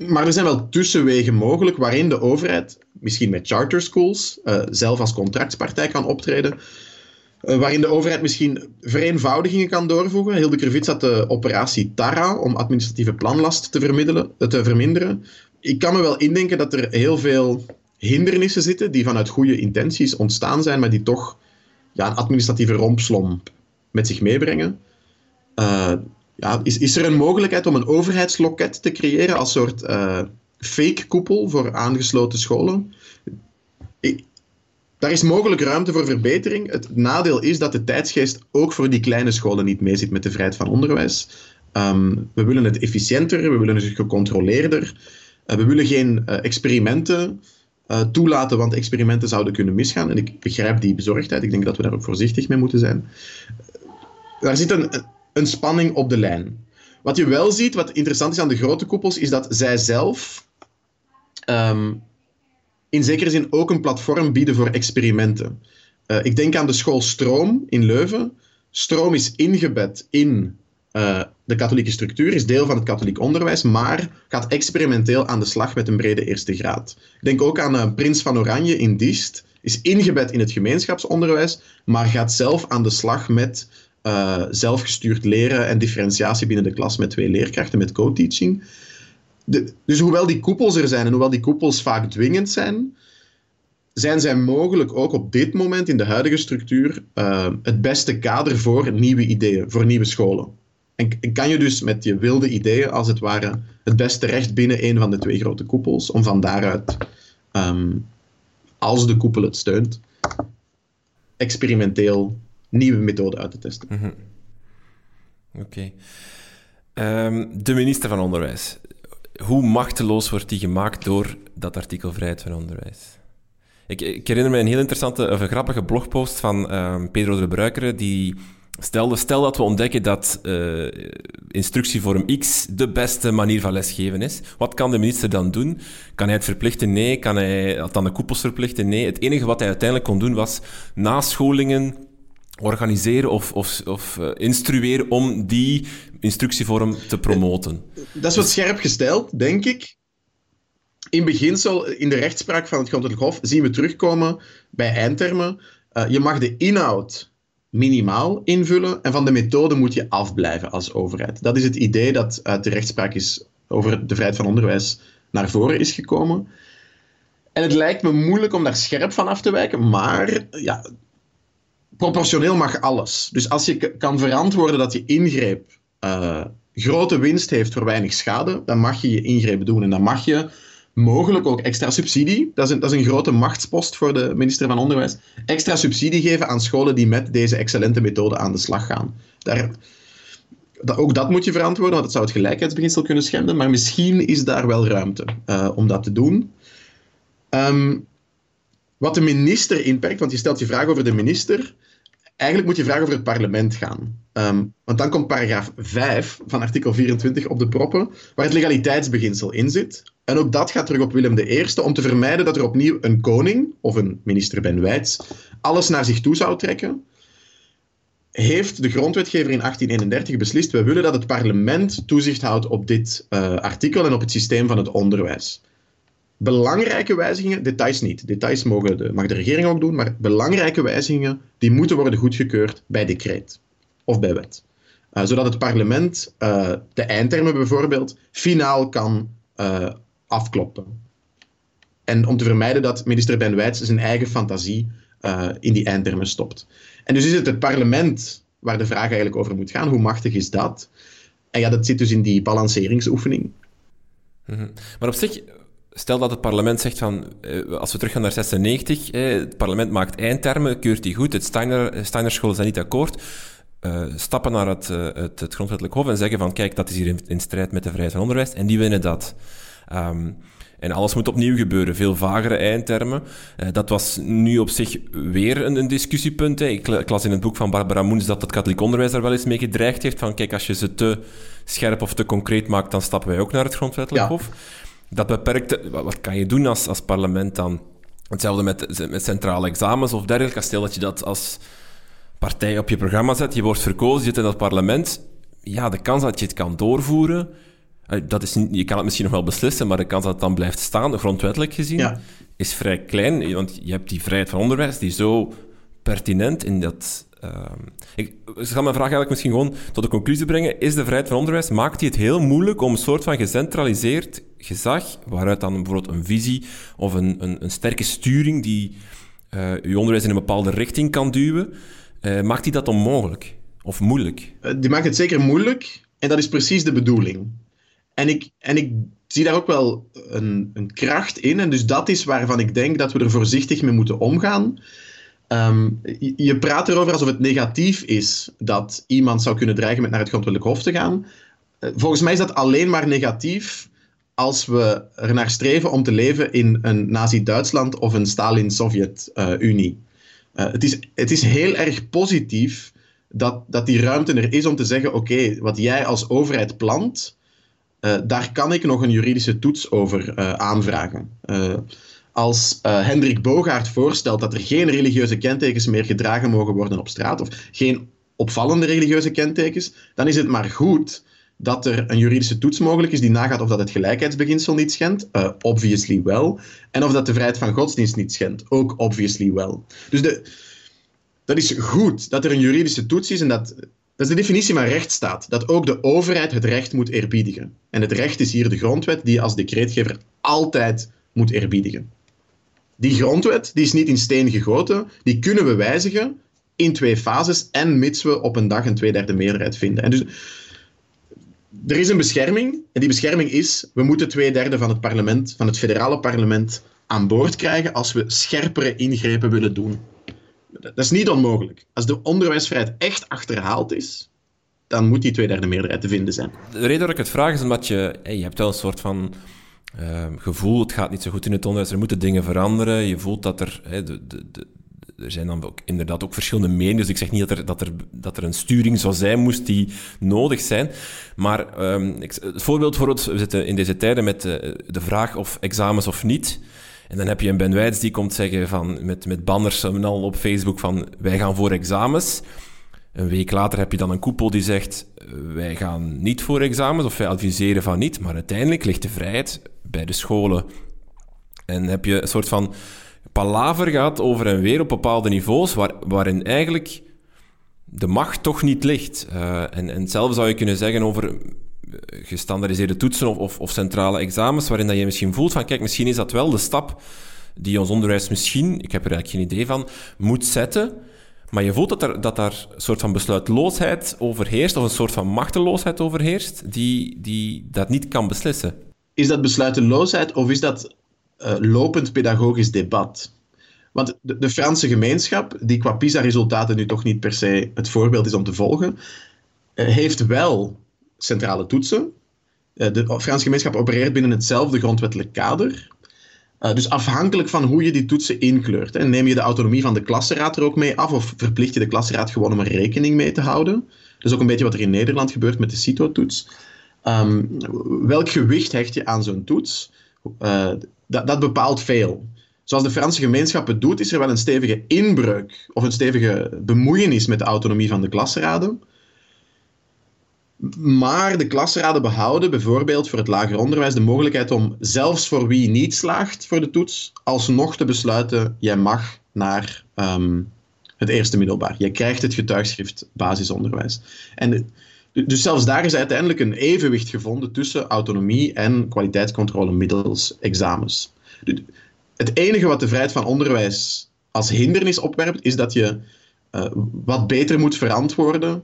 Maar er zijn wel tussenwegen mogelijk waarin de overheid, misschien met charter schools, uh, zelf als contractspartij kan optreden. Uh, waarin de overheid misschien vereenvoudigingen kan doorvoegen. Hilde Krevits had de operatie TARA om administratieve planlast te, uh, te verminderen. Ik kan me wel indenken dat er heel veel hindernissen zitten die vanuit goede intenties ontstaan zijn, maar die toch ja, een administratieve rompslomp met zich meebrengen ja, is, is er een mogelijkheid om een overheidsloket te creëren als soort uh, fake koepel voor aangesloten scholen? Ik, daar is mogelijk ruimte voor verbetering. Het nadeel is dat de tijdsgeest ook voor die kleine scholen niet meezit met de vrijheid van onderwijs. Um, we willen het efficiënter, we willen het gecontroleerder. Uh, we willen geen uh, experimenten toelaten, want experimenten zouden kunnen misgaan. En ik begrijp die bezorgdheid. Ik denk dat we daar ook voorzichtig mee moeten zijn. Daar zit een, een spanning op de lijn. Wat je wel ziet, wat interessant is aan de grote koepels, is dat zij zelf um, in zekere zin ook een platform bieden voor experimenten. Uh, ik denk aan de school Stroom in Leuven. Stroom is ingebed in uh, de katholieke structuur, is deel van het katholiek onderwijs, maar gaat experimenteel aan de slag met een brede eerste graad. Ik denk ook aan uh, Prins van Oranje in Diest, is ingebed in het gemeenschapsonderwijs, maar gaat zelf aan de slag met uh, zelfgestuurd leren en differentiatie binnen de klas met twee leerkrachten, met co-teaching. dus hoewel die koepels er zijn en hoewel die koepels vaak dwingend zijn, zijn zij mogelijk ook op dit moment in de huidige structuur uh, het beste kader voor nieuwe ideeën, voor nieuwe scholen. En kan je dus met je wilde ideeën, als het ware, het beste recht binnen een van de twee grote koepels, om van daaruit, um, als de koepel het steunt, experimenteel nieuwe methode uit te testen. -hmm. Oké. Um, de minister van Onderwijs. Hoe machteloos wordt die gemaakt door dat artikel vrijheid van onderwijs? Ik, ik herinner me een heel interessante, of een grappige blogpost van um, Pedro de Bruikere, die stelde, stel dat we ontdekken dat uh, instructievorm X de beste manier van lesgeven is, wat kan de minister dan doen? Kan hij het verplichten? Nee. Kan hij het aan de koepels verplichten? Nee. Het enige wat hij uiteindelijk kon doen was nascholingen organiseren of, of, of uh, instrueren om die instructievorm te promoten. Dat is wat scherp gesteld, denk ik. In beginsel, in de rechtspraak van het Grondwettelijk Hof, zien we terugkomen bij eindtermen. Uh, je mag de inhoud minimaal invullen en van de methode moet je afblijven als overheid. Dat is het idee dat uit de rechtspraak is over de vrijheid van onderwijs naar voren is gekomen. En het lijkt me moeilijk om daar scherp van af te wijken, maar ja, proportioneel mag alles. Dus als je kan verantwoorden dat je ingreep uh, grote winst heeft voor weinig schade, dan mag je je ingreep doen. En dan mag je mogelijk ook extra subsidie, dat is, een, dat is een grote machtspost voor de minister van Onderwijs, extra subsidie geven aan scholen die met deze excellente methode aan de slag gaan. Daar, dat, ook dat moet je verantwoorden, want dat zou het gelijkheidsbeginsel kunnen schenden, maar misschien is daar wel ruimte uh, om dat te doen. Um, wat de minister inperkt, want je stelt je vraag over de minister, eigenlijk moet je vragen over het parlement gaan. Um, want dan komt paragraaf 5 van artikel 24 op de proppen, waar het legaliteitsbeginsel in zit. En ook dat gaat terug op Willem I, om te vermijden dat er opnieuw een koning, of een minister Ben Wijts, alles naar zich toe zou trekken. Heeft de grondwetgever in 1831 beslist, we willen dat het parlement toezicht houdt op dit uh, artikel en op het systeem van het onderwijs belangrijke wijzigingen, details niet. Details mogen de, mag de regering ook doen, maar belangrijke wijzigingen die moeten worden goedgekeurd bij decreet of bij wet. Uh, zodat het parlement uh, de eindtermen bijvoorbeeld finaal kan uh, afkloppen. En om te vermijden dat minister Ben Wijts zijn eigen fantasie in die eindtermen stopt. En dus is het het parlement waar de vraag eigenlijk over moet gaan. Hoe machtig is dat? En ja, dat zit dus in die balanceringsoefening. -hmm. Maar op zich, stel dat het parlement zegt van, eh, als we teruggaan naar 96, het parlement maakt eindtermen, keurt die goed, het Steiner, Steiner school zijn niet akkoord, uh, stappen naar het, uh, het, het, grondwettelijk hof en zeggen van, kijk, dat is hier in, in, strijd met de vrijheid van onderwijs, en die winnen dat. Um, En alles moet opnieuw gebeuren, veel vagere eindtermen. Uh, dat was nu op zich weer een, een discussiepunt. Hè. Ik, ik, las in het boek van Barbara Moens dat het katholiek onderwijs daar wel eens mee gedreigd heeft. Van kijk, als je ze te scherp of te concreet maakt, dan stappen wij ook naar het grondwettelijk hof. Dat beperkt... Wat kan je doen als, als parlement dan? Hetzelfde met, met centrale examens of dergelijke. Stel dat je dat als partij op je programma zet, je wordt verkozen, je zit in dat parlement. Ja, de kans dat je het kan doorvoeren eh, dat is je kan het misschien nog wel beslissen, maar de kans dat het dan blijft staan, grondwettelijk gezien, is vrij klein. Want je hebt die vrijheid van onderwijs die zo pertinent in dat. Uh, ik zal mijn vraag eigenlijk misschien gewoon tot de conclusie brengen. Is de vrijheid van onderwijs, maakt die het heel moeilijk om een soort van gecentraliseerd gezag, waaruit dan bijvoorbeeld een visie of een, een, een sterke sturing die uh, je onderwijs in een bepaalde richting kan duwen, uh, maakt die dat onmogelijk of moeilijk? Die maakt het zeker moeilijk en dat is precies de bedoeling. En ik, en ik zie daar ook wel een, een kracht in. En dus dat is waarvan ik denk dat we er voorzichtig mee moeten omgaan. Ehm, je, praat erover alsof het negatief is dat iemand zou kunnen dreigen met naar het grondwettelijk hof te gaan. Eh, volgens mij is dat alleen maar negatief als we er naar streven om te leven in een Nazi-Duitsland of een Stalin-Sovjet-Unie. Uh, het, is, het is heel erg positief dat, dat die ruimte er is om te zeggen: oké, wat jij als overheid plant, uh, daar kan ik nog een juridische toets over aanvragen. Uh, als Hendrik Bogaert voorstelt dat er geen religieuze kentekens meer gedragen mogen worden op straat, of geen opvallende religieuze kentekens, dan is het maar goed dat er een juridische toets mogelijk is die nagaat of dat het gelijkheidsbeginsel niet schendt, obviously wel, en of dat de vrijheid van godsdienst niet schendt, ook obviously wel. Dus de, dat is goed dat er een juridische toets is en dat dat is de definitie van rechtsstaat, dat ook de overheid het recht moet eerbiedigen. En het recht is hier de grondwet die je als decreetgever altijd moet eerbiedigen. Die grondwet die is niet in steen gegoten, die kunnen we wijzigen in twee fases en mits we op een dag een tweederde meerderheid vinden. En dus er is een bescherming en die bescherming is, we moeten twee derde van het parlement, van het federale parlement, aan boord krijgen als we scherpere ingrepen willen doen dat is niet onmogelijk. Als de onderwijsvrijheid echt achterhaald is, dan moet die tweederde meerderheid te vinden zijn. De reden dat ik het vraag is omdat je, je hebt wel een soort van gevoel, het gaat niet zo goed in het onderwijs, er moeten dingen veranderen. Je voelt dat er, de, de, de, er zijn dan ook, inderdaad ook verschillende meningen, dus ik zeg niet dat er, dat er, dat er een sturing zou zijn, moest die nodig zijn. Maar um, ik, het voorbeeld voor we zitten in deze tijden met uh, de vraag of examens of niet. En dan heb je een Ben die komt zeggen van, met, met banners en al op Facebook van wij gaan voor examens. Een week later heb je dan een koepel die zegt wij gaan niet voor examens of wij adviseren van niet. Maar uiteindelijk ligt de vrijheid bij de scholen. En heb je een soort van palaver gehad over en weer op bepaalde niveaus waar, waarin eigenlijk de macht toch niet ligt. Uh, en, en hetzelfde zou je kunnen zeggen over gestandardiseerde toetsen of, of, of, centrale examens, waarin dat je misschien voelt van, kijk, misschien is dat wel de stap die ons onderwijs misschien, ik heb er eigenlijk geen idee van, moet zetten. Maar je voelt dat, er, dat daar een soort van besluitloosheid overheerst, of een soort van machteloosheid overheerst, die, die dat niet kan beslissen. Is dat besluiteloosheid of is dat uh, lopend pedagogisch debat? Want de, de, Franse gemeenschap, die qua PISA-resultaten nu toch niet per se het voorbeeld is om te volgen, uh, heeft wel centrale toetsen. Eh, de Franse gemeenschap opereert binnen hetzelfde grondwettelijk kader. Dus afhankelijk van hoe je die toetsen inkleurt. Hè, neem je de autonomie van de klassenraad er ook mee af of verplicht je de klassenraad gewoon om er rekening mee te houden? Dat is ook een beetje wat er in Nederland gebeurt met de CITO-toets. Um, welk gewicht hecht je aan zo'n toets? Uh, dat, dat bepaalt veel. Zoals de Franse gemeenschap het doet, is er wel een stevige inbreuk of een stevige bemoeienis met de autonomie van de klasraden. Maar de klasraden behouden bijvoorbeeld voor het lager onderwijs de mogelijkheid om zelfs voor wie niet slaagt voor de toets, alsnog te besluiten: jij mag naar um, het eerste middelbaar. Je krijgt het getuigschrift basisonderwijs. En dus zelfs daar is uiteindelijk een evenwicht gevonden tussen autonomie en kwaliteitscontrole middels examens. Het enige wat de vrijheid van onderwijs als hindernis opwerpt, is dat je uh, wat beter moet verantwoorden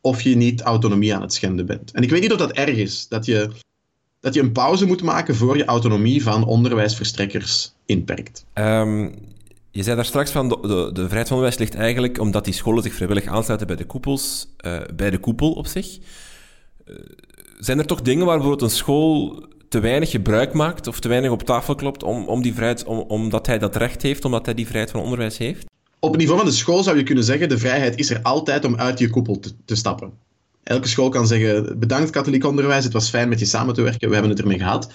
of je niet autonomie aan het schenden bent. En ik weet niet of dat erg is, dat je, dat je een pauze moet maken voor je autonomie van onderwijsverstrekkers inperkt. Um, je zei daar straks van, de, de, de, vrijheid van onderwijs ligt eigenlijk omdat die scholen zich vrijwillig aansluiten bij de koepels, uh, bij de koepel op zich. Uh, zijn er toch dingen waar een school te weinig gebruik maakt of te weinig op tafel klopt om, om die vrijheid, om, omdat hij dat recht heeft, omdat hij die vrijheid van onderwijs heeft? Op het niveau van de school zou je kunnen zeggen, de vrijheid is er altijd om uit je koepel te, te stappen. Elke school kan zeggen, bedankt katholiek onderwijs, het was fijn met je samen te werken, we hebben het ermee gehad.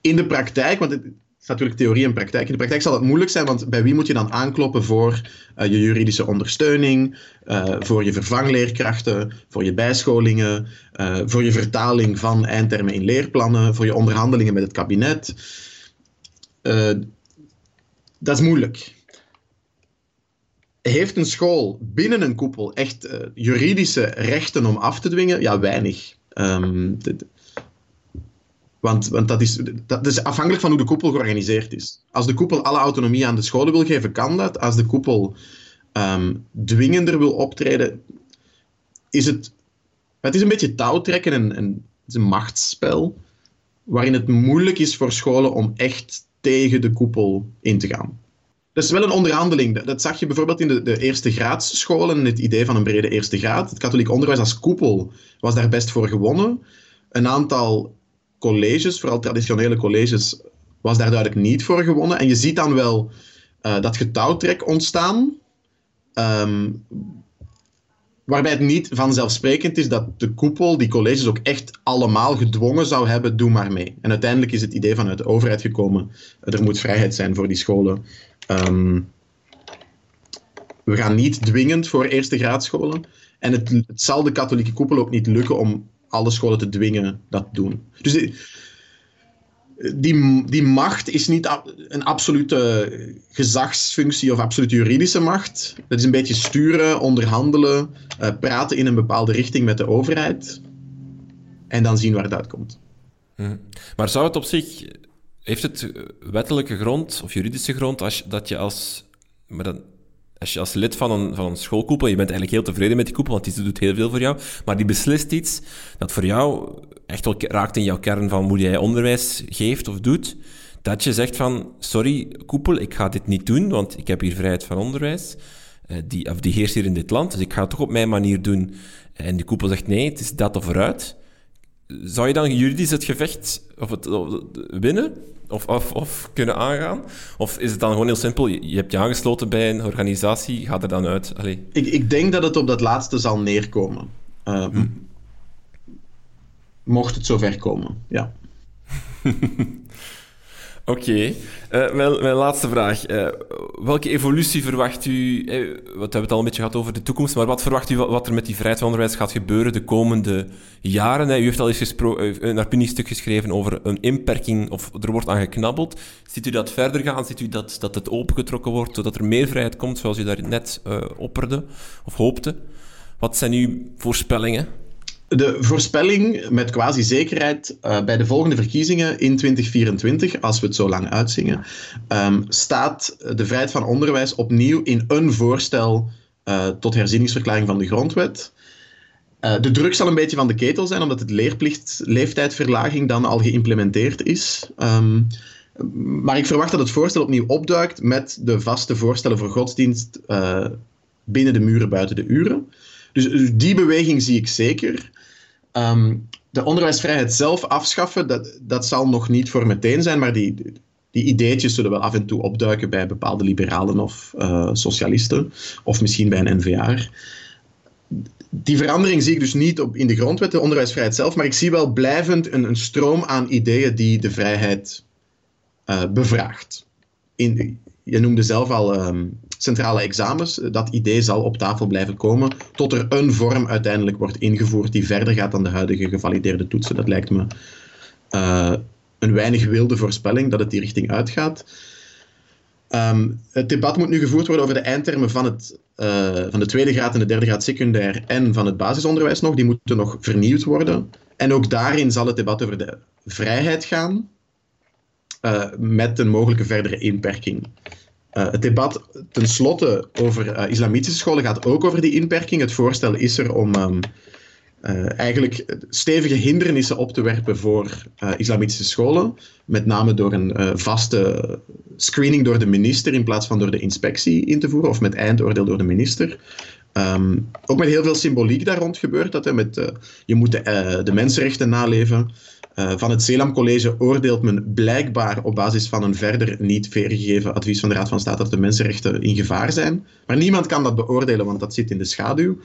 In de praktijk, want is natuurlijk theorie en praktijk, in de praktijk zal het moeilijk zijn, want bij wie moet je dan aankloppen voor uh, je juridische ondersteuning, uh, voor je vervangleerkrachten, voor je bijscholingen, uh, voor je vertaling van eindtermen in leerplannen, voor je onderhandelingen met het kabinet. dat is moeilijk heeft een school binnen een koepel echt juridische rechten om af te dwingen? Ja, weinig. De, want, want dat, is, dat is afhankelijk van hoe de koepel georganiseerd is. Als de koepel alle autonomie aan de scholen wil geven, kan dat. Als de koepel um, dwingender wil optreden, is het... Het is een beetje touwtrekken en, en is een machtsspel waarin het moeilijk is voor scholen om echt tegen de koepel in te gaan. Dat is wel een onderhandeling. Dat zag je bijvoorbeeld in de, de eerste graadsscholen, het idee van een brede eerste graad. Het katholiek onderwijs als koepel was daar best voor gewonnen. Een aantal colleges, vooral traditionele colleges, was daar duidelijk niet voor gewonnen. En je ziet dan wel uh, dat getouwtrek ontstaan, um, waarbij het niet vanzelfsprekend is dat de koepel die colleges ook echt allemaal gedwongen zou hebben, doe maar mee. En uiteindelijk is het idee vanuit de overheid gekomen, er moet vrijheid zijn voor die scholen Um, we gaan niet dwingend voor eerste graadscholen. En het, het, zal de katholieke koepel ook niet lukken om alle scholen te dwingen dat doen. Dus die, die, macht is niet een absolute gezagsfunctie of absolute juridische macht. Dat is een beetje sturen, onderhandelen, uh, praten in een bepaalde richting met de overheid. En dan zien waar het uitkomt. Hm. Maar zou het op zich heeft het wettelijke grond of juridische grond als, dat je als, maar dan, als je als lid van een, van een schoolkoepel, je bent eigenlijk heel tevreden met die koepel, want die doet heel veel voor jou, maar die beslist iets dat voor jou echt wel raakt in jouw kern van hoe jij onderwijs geeft of doet, dat je zegt van, sorry koepel, ik ga dit niet doen, want ik heb hier vrijheid van onderwijs, eh, die, of die heerst hier in dit land, dus ik ga het toch op mijn manier doen. En die koepel zegt nee, het is dat of eruit. Zou je dan juridisch het gevecht of het, of winnen? of, of, of, kunnen aangaan? Of is het dan gewoon heel simpel? Je, hebt je aangesloten bij een organisatie, gaat er dan uit? Allee. Ik, ik denk dat het op dat laatste zal neerkomen. Uh, hm. Mocht het zover komen, ja. Oké. Eh, mijn, laatste vraag. Uh, welke evolutie verwacht u? Eh, we hebben het al een beetje gehad over de toekomst, maar wat verwacht u wat er met die vrijheid van onderwijs gaat gebeuren de komende jaren? U heeft al eens een opiniestuk geschreven over een inperking, of er wordt aan geknabbeld. Ziet u dat verder gaan? Ziet u dat, dat het opengetrokken wordt, zodat er meer vrijheid komt, zoals u daar net uh, opperde of hoopte? Wat zijn uw voorspellingen? De voorspelling met quasi zekerheid uh, bij de volgende verkiezingen in 2024, als we het zo lang uitzingen, um, staat de vrijheid van onderwijs opnieuw in een voorstel uh, tot herzieningsverklaring van de grondwet. Uh, de druk zal een beetje van de ketel zijn, omdat het leerplichtleeftijdverlaging dan al geïmplementeerd is. Um, maar ik verwacht dat het voorstel opnieuw opduikt met de vaste voorstellen voor godsdienst binnen de muren buiten de uren. Dus, dus die beweging zie ik zeker. Um, de onderwijsvrijheid zelf afschaffen, dat, dat zal nog niet voor meteen zijn, maar die, die ideetjes zullen wel af en toe opduiken bij bepaalde liberalen of uh, socialisten, of misschien bij een NVA. Die verandering zie ik dus niet op, in de grondwet, de onderwijsvrijheid zelf, maar ik zie wel blijvend een, een stroom aan ideeën die de vrijheid uh, bevraagt. In, je noemde zelf al um, centrale examens. Dat idee zal op tafel blijven komen tot er een vorm uiteindelijk wordt ingevoerd die verder gaat dan de huidige gevalideerde toetsen. Dat lijkt me uh, een weinig wilde voorspelling dat het die richting uitgaat. Um, het debat moet nu gevoerd worden over de eindtermen van, het, uh, van de tweede graad en de derde graad secundair en van het basisonderwijs nog. Die moeten nog vernieuwd worden. En ook daarin zal het debat over de vrijheid gaan, met een mogelijke verdere inperking. Uh, het debat tenslotte over uh, islamitische scholen gaat ook over die inperking. Het voorstel is er om um, uh, eigenlijk stevige hindernissen op te werpen voor islamitische scholen. Met name door een vaste screening door de minister in plaats van door de inspectie in te voeren, of met eindoordeel door de minister. Um, ook met heel veel symboliek daar rond gebeurt dat. Hè, met, je moet de mensenrechten naleven. Van het Selam College oordeelt men blijkbaar op basis van een verder niet veergegeven advies van de Raad van State dat de mensenrechten in gevaar zijn. Maar niemand kan dat beoordelen, want dat zit in de schaduw.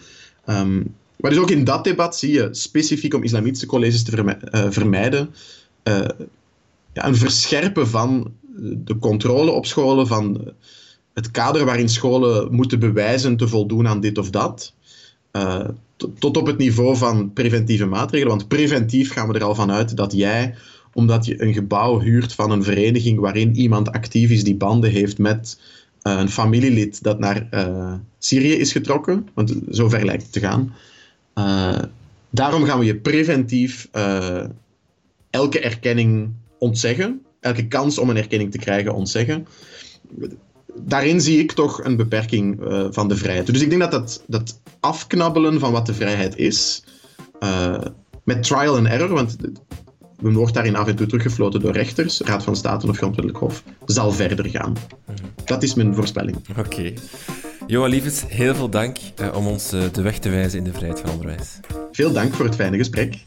Um, maar dus ook in dat debat zie je, specifiek om islamitische colleges te vermijden, uh, ja, een verscherpen van de controle op scholen, van het kader waarin scholen moeten bewijzen te voldoen aan dit of dat. Tot op het niveau van preventieve maatregelen. Want preventief gaan we er al van uit dat jij, omdat je een gebouw huurt van een vereniging waarin iemand actief is die banden heeft met uh, een familielid dat naar uh, Syrië is getrokken, want zover lijkt het te gaan. daarom gaan we je preventief elke erkenning ontzeggen, elke kans om een erkenning te krijgen ontzeggen. Daarin zie ik toch een beperking uh, van de vrijheid. Dus ik denk dat dat, dat afknabbelen van wat de vrijheid is, uh, met trial and error, want we wordt daarin af en toe teruggefloten door rechters, Raad van State of Grondwettelijk Hof, zal verder gaan. Dat is mijn voorspelling. Oké. Okay. Johan Lievens, heel veel dank uh, om ons de weg te wijzen in de vrijheid van onderwijs. Veel dank voor het fijne gesprek.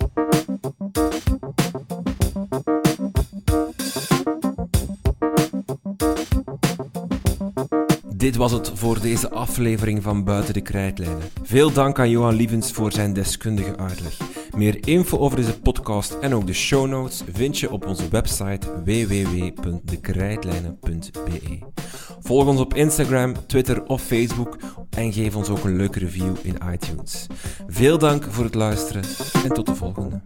Dit was het voor deze aflevering van Buiten de Krijtlijnen. Veel dank aan Johan Lievens voor zijn deskundige uitleg. Meer info over deze podcast en ook de show notes vind je op onze website www.dekrijtlijnen.be. Volg ons op Instagram, Twitter of Facebook en geef ons ook een leuke review in iTunes. Veel dank voor het luisteren en tot de volgende.